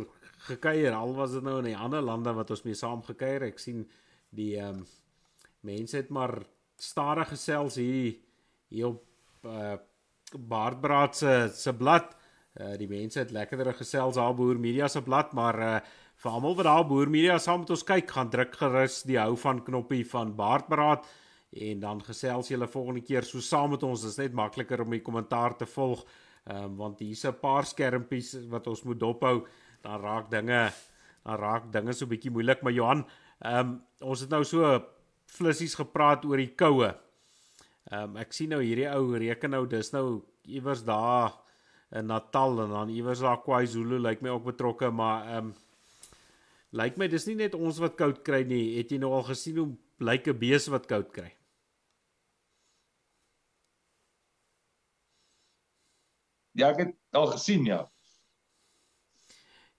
gekuier. Al was dit nou in die ander lande wat ons mee saam gekuier. Ek sien die ehm um, mense het maar stadig gesels hier hier op uh Baardbraad se se blad. Uh die mense het lekkerder gesels daar Boer Media se blad, maar uh vir almal wat daar Boer Media saam met ons kyk, gaan druk gerus die hou van knoppie van Baardbraad en dan gesels julle volgende keer so saam met ons. Dit is net makliker om die kommentaar te volg. Um, want hier's 'n paar skermpies wat ons moet dophou. Dan raak dinge dan raak dinge so bietjie moeilik, maar Johan, Ehm um, ons het nou so flissies gepraat oor die koue. Ehm um, ek sien nou hierdie ou reken nou dis nou iewers daar in Natal en dan iewers daar KwaZulu lyk like my ook betrokke, maar ehm um, lyk my dis nie net ons wat koud kry nie. Het jy nou al gesien hoe lyk 'n bees wat koud kry? Ja, ek het al gesien ja.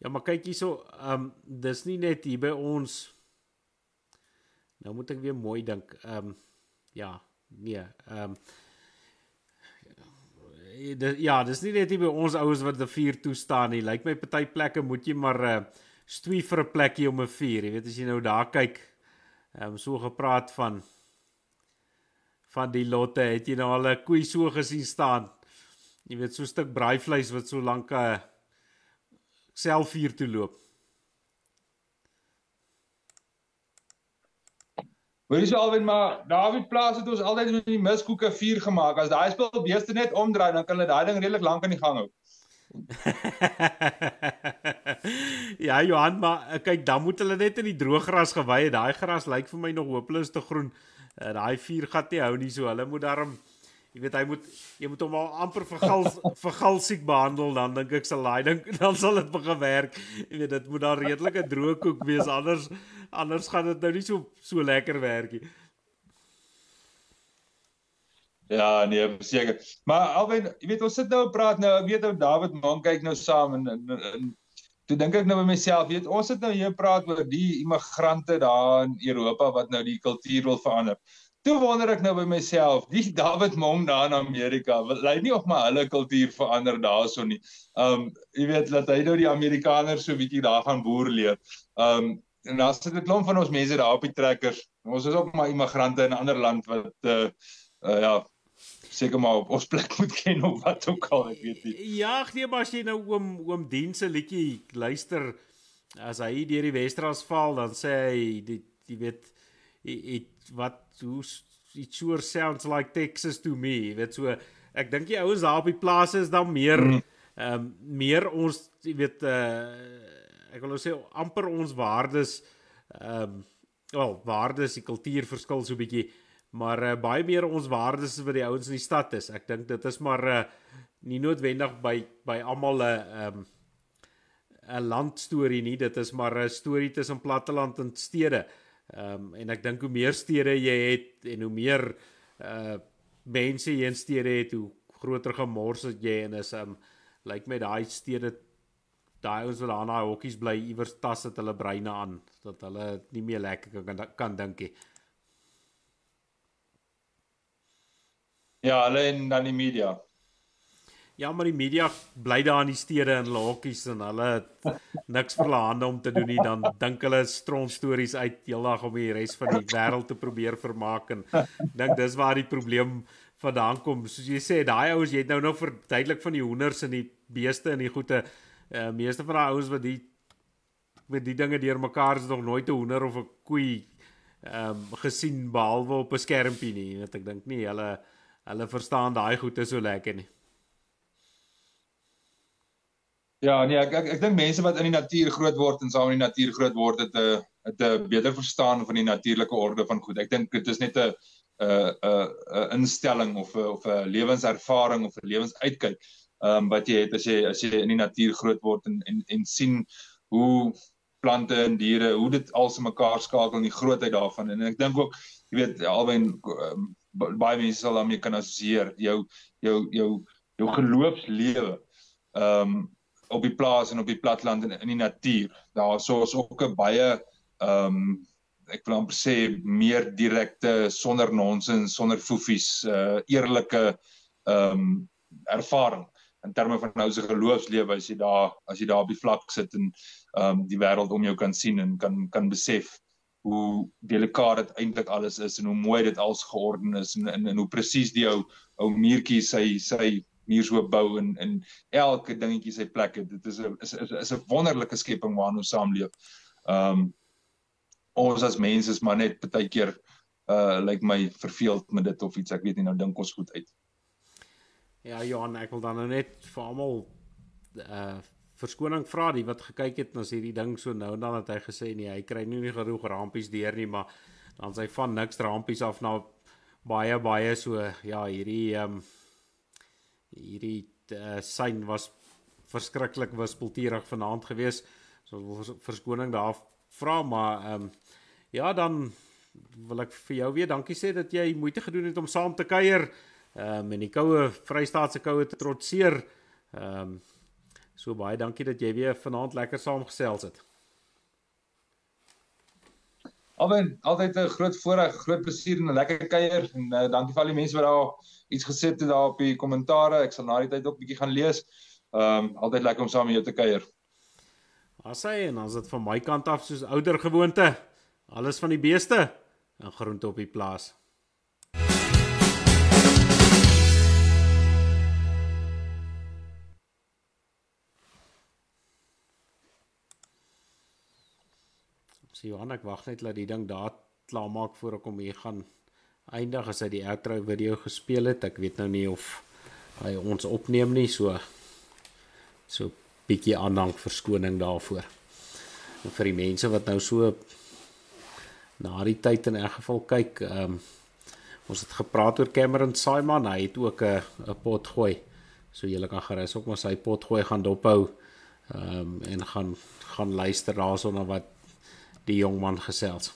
Ja, maar kyk hierso, ehm um, dis nie net hier by ons Nou moet ek weer mooi dink. Ehm um, ja, nee, ehm um, Ja, dis nie net hier by ons ouens wat die vuur toe staan nie. Lyk my party plekke moet jy maar uh, stwie vir 'n plekkie om 'n vuur. Jy weet as jy nou daar kyk, ehm um, so gepraat van van die lotte, het jy nou al 'n koei so gesien staan. Jy weet so 'n stuk braaivleis wat so lank 'n uh, selfvuur toe loop. Hoorie so alwen maar David plaas het ons altyd met die miskoeke vuur gemaak. As daai spul beeste net omdraai, dan kan hulle daai ding redelik lank aan die gang hou. ja, Johan, maar eh, kyk, dan moet hulle net in die droë gras gewy het. Daai gras lyk vir my nog hopeloos te groen. Uh, daai vuur gat nie hou nie so. Hulle moet daarom jy weet hy moet jy moet hom al amper vergal vergalsiek behandel dan dink ek sal hy dink dan sal dit begin werk. Jy weet dit moet daar redelike droë koek wees anders anders gaan dit nou nie so so lekker werk nie. Ja, nee, seker. Maar alwen, jy weet ons sit nou praat nou, ek weet ou David Monk kyk nou saam en, en, en toe dink ek nou by myself, weet ons sit nou hier praat oor die immigrante daar in Europa wat nou die kultuur wil verander. Toe wonder ek nou by myself, die David Monk daar in Amerika, lei nie of maar hulle kultuur verander daarso nie. Um jy weet dat hy nou die Amerikaners so bietjie daar gaan boer leer. Um en dan sit 'n klomp van ons mense daar op die trekkers. Ons is ook maar immigrante in 'n ander land wat uh, uh ja, seker maar op ons plek moet ken of wat ook al, ek weet nie. Ja, nee, maar as jy nou oom oom Diense liedjie luister as hy deur die Westras val, dan sê hy die jy weet it wat hoe it sure sounds like Texas to me. Jy weet so ek dink die ouens daar op die plase is dan meer mm. ehm mm. um, meer ons jy weet uh ek wil nou sê amper ons waardes ehm um, wel waardes die kultuur verskil so 'n bietjie maar uh, baie meer ons waardes is wat die ouens in die stad is. Ek dink dit is maar uh, nie noodwendig by by almal 'n uh, um 'n landstorie nie. Dit is maar 'n storie tussen platteland en stede. Ehm um, en ek dink hoe meer stede jy het en hoe meer uh mense jy in stede het, hoe groter gemors het jy en is um lyk like my daai stede daai ons wat daar na hokkies bly iewers tas dit hulle breine aan dat hulle nie meer lekker kan kan dink nie. Ja, hulle en dan die media. Ja, maar die media bly daar in die stede en lokkies en hulle niks vir hulle hande om te doen nie, dan dink hulle stront stories uit heeldag om die res van die wêreld te probeer vermaak en dink dis waar die probleem vandaan kom. Soos jy sê, daai ouens, jy het nou nou verduidelik van die hoenders en die beeste en die goeie uh, meeste van daai ouens wat die met die dinge deurmekaar is nog nooit 'n hoender of 'n koei ehm um, gesien behalwe op 'n skermpie nie. Net ek dink nie hulle hulle verstaan daai goeie so lekker nie. Ja, nee, ek ek, ek dink mense wat in die natuur groot word en saam in die natuur groot word het 'n het 'n beter verstaan van die natuurlike orde van goed. Ek dink dit is net 'n 'n 'n 'n instelling of 'n of 'n lewenservaring of 'n lewensuitkyk ehm um, wat jy het as jy as jy in die natuur groot word en en en sien hoe plante en diere, hoe dit alse mekaar skakel en die grootheid daarvan. En ek dink ook, jy weet, um, baie mense sal daarmee kan assosieer jou jou jou jou geloofslewe ehm um, op die plaas en op die platteland en in die natuur. Daar sou is ook 'n baie ehm um, ek wil amper sê meer direkte sonder nonsens, sonder foefies, uh eerlike ehm um, ervaring in terme van nou se geloofslewe as jy daar as jy daar op die vlak sit en ehm um, die wêreld om jou kan sien en kan kan besef hoe delikaat dit eintlik alles is en hoe mooi dit als georden is en en, en hoe presies die ou ou muurtjie sy sy muur so bou en en elke dingetjie sy plek het. Dit is 'n is is, 'n wonderlike skepping waarin ons saamleef. Ehm um, ons as mense is maar net baie keer uh lyk like my verveeld met dit of iets. Ek weet nie nou dink ons goed uit. Ja, Johan, ek wil dan nou net vir almal uh verskoning vra die wat gekyk het na hierdie ding so nou en dan het hy gesê nee, hy kry nie nie genoeg rampies deur nie, maar dan sy van niks rampies af na baie baie so ja, hierdie ehm um, hierdie uh, sein was verskriklik wispelturig vanaand geweest. So wil verskoning daar vra, maar ehm um, ja, dan wil ek vir jou weer dankie sê dat jy moeite gedoen het om saam te kuier ehm um, en die koue Vrystaatse koue te trotseer. Ehm um, So baie dankie dat jy weer vanaand lekker saamgesels het. Alwen, altyd 'n groot voorreg, groot plesier en 'n lekker kuier en uh, dankie vir al die mense wat daar iets gesê het daar op die kommentare. Ek sal na die tyd ook bietjie gaan lees. Ehm um, altyd lekker om saam met jou te kuier. Asai en is dit van my kant af soos ouer gewoonte. Alles van die beeste en groente op die plaas. So Johan, ek wag net dat die ding daar klaar maak voor ek hom hier gaan eindig as hy die outro video gespeel het. Ek weet nou nie of hy ons opneem nie, so so bietjie aandank verskoning daarvoor. En vir die mense wat nou so na die tyd in elk geval kyk, ehm um, ons het gepraat oor Cameron Simon, hy het ook 'n 'n pot gooi. So julle kan gerus ook maar sy pot gooi gaan dophou. Ehm um, en gaan gaan luister daarsonder wat die jong man gesels.